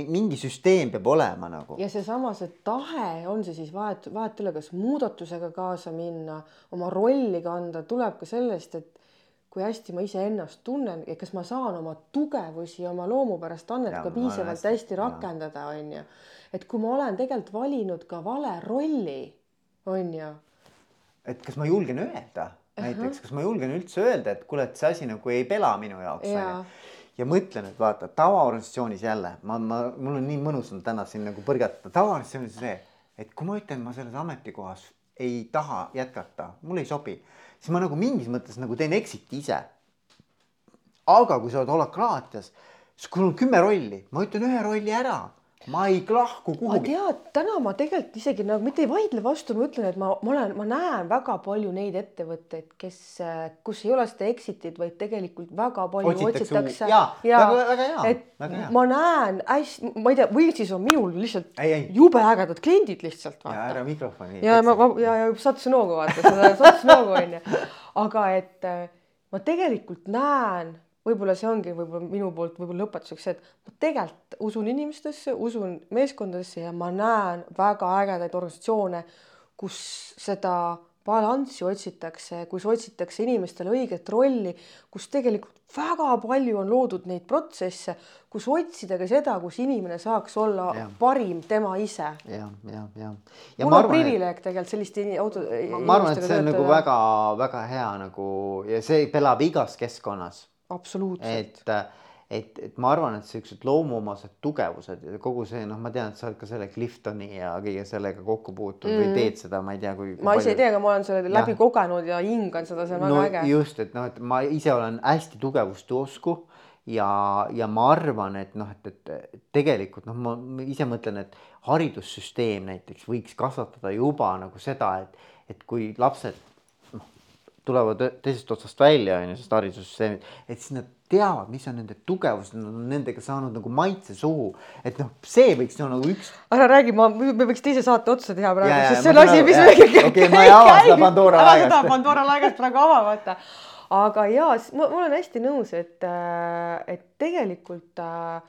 mingi süsteem peab olema nagu. ja seesama, see tahe, on see siis vahet, vahet ei ole, kas muudatusega kaasa minna, oma rolli kanda, tuleb ka sellest, et kui hästi ma iseennast tunnen ja kas ma saan oma tugevusi, oma loomupärast annet ka piisavalt hästi, hästi rakendada, on ju. et kui ma olen tegelikult valinud ka vale rolli, on ju. et kas ma julgen öelda näiteks, kas ma julgen üldse öelda, et kuule, et see asi nagu ei pela minu jaoks ja. onju. ja mõtlen, et vaata tavaorganisatsioonis jälle ma, ma, mul on nii mõnus on täna siin nagu põrgata, tavaorganisatsioonis see, et kui ma ütlen, ma selles ametikohas ei taha jätkata, mulle ei sobi siis ma nagu mingis mõttes nagu teen exit'i ise. aga kui sa oled holakraatias, siis kui sul on kümme rolli, ma ütlen ühe rolli ära ma ei lahku kuhugi. tead, täna ma tegelikult isegi nagu mitte ei vaidle vastu, ma ütlen, et ma, ma olen, ma näen väga palju neid ettevõtteid, kes, kus ei ole seda exit'it, vaid tegelikult väga palju otsitakse, otsitakse. ja, ja, väga, väga hea. et väga hea. ma näen hästi, ma ei tea, või siis on minul lihtsalt ei, ei. jube ägedad kliendid lihtsalt. ja ära mikrofoni. ja ma, ma ja, ja sattusin hoogu vaata, seda sattusin hoogu onju, aga et ma tegelikult näen võib-olla see ongi võib-olla minu poolt võib-olla lõpetuseks see, et ma tegelikult usun inimestesse, usun meeskondadesse ja ma näen väga ägedaid organisatsioone, kus seda balanssi otsitakse, kus otsitakse inimestele õiget rolli, kus tegelikult väga palju on loodud neid protsesse, kus otsida ka seda, kus inimene saaks olla ja. parim tema ise. ja, ja, ja. mul on privileeg tegelikult sellist auto. ma arvan, et see on nagu väga-väga hea nagu ja see pelab igas keskkonnas absoluutselt. et, et, et ma arvan, et siuksed loomuomased tugevused ja kogu see, noh, ma tean, et sa oled ka selle Cliftoni ja kõige sellega kokku puutunud mm. või teed seda, ma ei tea, kui. ma ise ei tea, aga ma olen selle läbi ja. kogenud ja hingan seda, see on no, väga äge. just, et noh, et ma ise olen hästi tugevuste usku ja, ja ma arvan, et noh, et, et tegelikult noh, ma ise mõtlen, et haridussüsteem näiteks võiks kasvatada juba nagu seda, et, et kui lapsed tulevad teisest otsast välja, on ju, sest haridussüsteemid, et siis nad teavad, mis on nende tugevused, nad on nendega saanud nagu maitse suhu. et noh, see võiks olla nagu üks. ära räägi, ma, me võiks teise saate otsa teha praegu, sest see on asi, mis meil kõik. okei, ma ei ava seda Pandora laegast. ära seda Pandora laegast praegu avamata. aga jaa, ma, ma olen hästi nõus, et, äh, et tegelikult äh,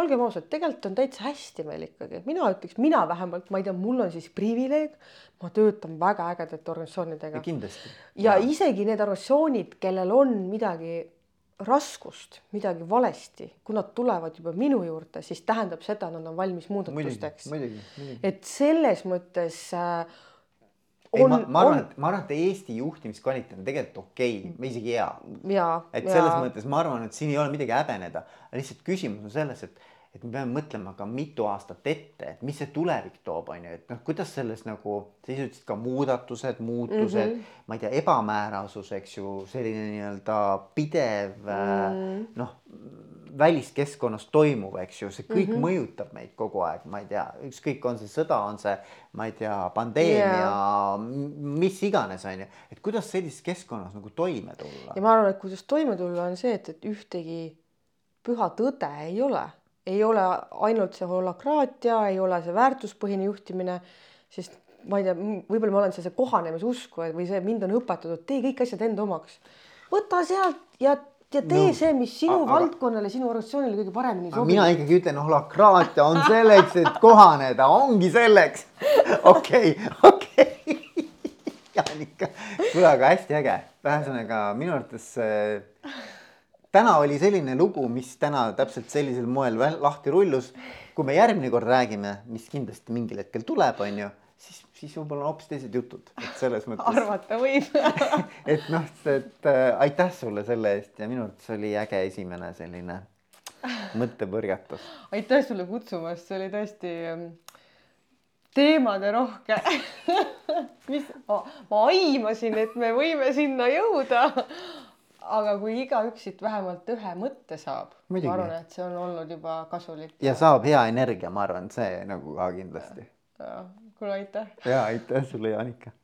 olgem ausad, tegelikult on täitsa hästi meil ikkagi, mina ütleks, mina vähemalt, ma ei tea, mul on siis privileeg, ma töötan väga ägedate organisatsioonidega. kindlasti. ja isegi need organisatsioonid, kellel on midagi raskust, midagi valesti, kui nad tulevad juba minu juurde, siis tähendab seda, nad on valmis muudatusteks. et selles mõttes äh, ei, ma ma arvan et ma arvan, et Eesti juhtimiskvaliteet on tegelikult okei okay,, isegi hea. et selles jaa, mõttes ma arvan, et siin ei ole midagi häbeneda, lihtsalt küsimus on selles, et, et me peame mõtlema ka mitu aastat ette, et mis see tulevik toob, on ju, et noh, kuidas selles nagu, sa ise ütlesid ka muudatused, muutused mm, -hmm. ma ei tea, ebamäärasus, eks ju, selline nii-öelda pidev mm. noh, väliskeskkonnas toimuv, eks ju, see kõik mm -hmm. mõjutab meid kogu aeg, ma ei tea, ükskõik, on see sõda, on see, ma ei tea, pandeemia yeah., mis iganes, on ju, et kuidas sellises keskkonnas nagu toime tulla ja ma arvan, et kuidas toime tulla, on see, et, et ühtegi püha tõde ei ole, ei ole ainult see holakraatia, ei ole see väärtuspõhine juhtimine, sest ma ei tea, võib-olla ma olen see kohanemisusku või see mind on õpetatud, tee kõik asjad enda omaks. võta sealt ja, ja tee No, see, mis sinu aga- valdkonnale, sinu organisatsioonile kõige paremini sobib. mina ikkagi ütlen, holakraatia on selleks, et kohaneda, ongi selleks. okei, okei. Jaanika, kuule, aga hästi äge, ühesõnaga minu arvates äh, täna oli selline lugu, mis täna täpselt sellisel moel lahti rullus. kui me järgmine kord räägime, mis kindlasti mingil hetkel tuleb, on ju, siis, siis võib-olla on hoopis teised jutud, et selles mõttes, arvata võib. et noh, et äh, aitäh sulle selle eest ja minu arvates oli äge esimene selline mõttepõrgatus. aitäh sulle kutsumast, see oli tõesti ähm, teemaderohke. mis, ma aimasin, et me võime sinna jõuda. Aga kui igaüks siit vähemalt ühe mõtte saab, ma arvan, et see on olnud juba kasulik. ja saab hea energia, ma arvan, see nagu ka kindlasti. kuule, aitäh. ja aitäh sulle, Jaanika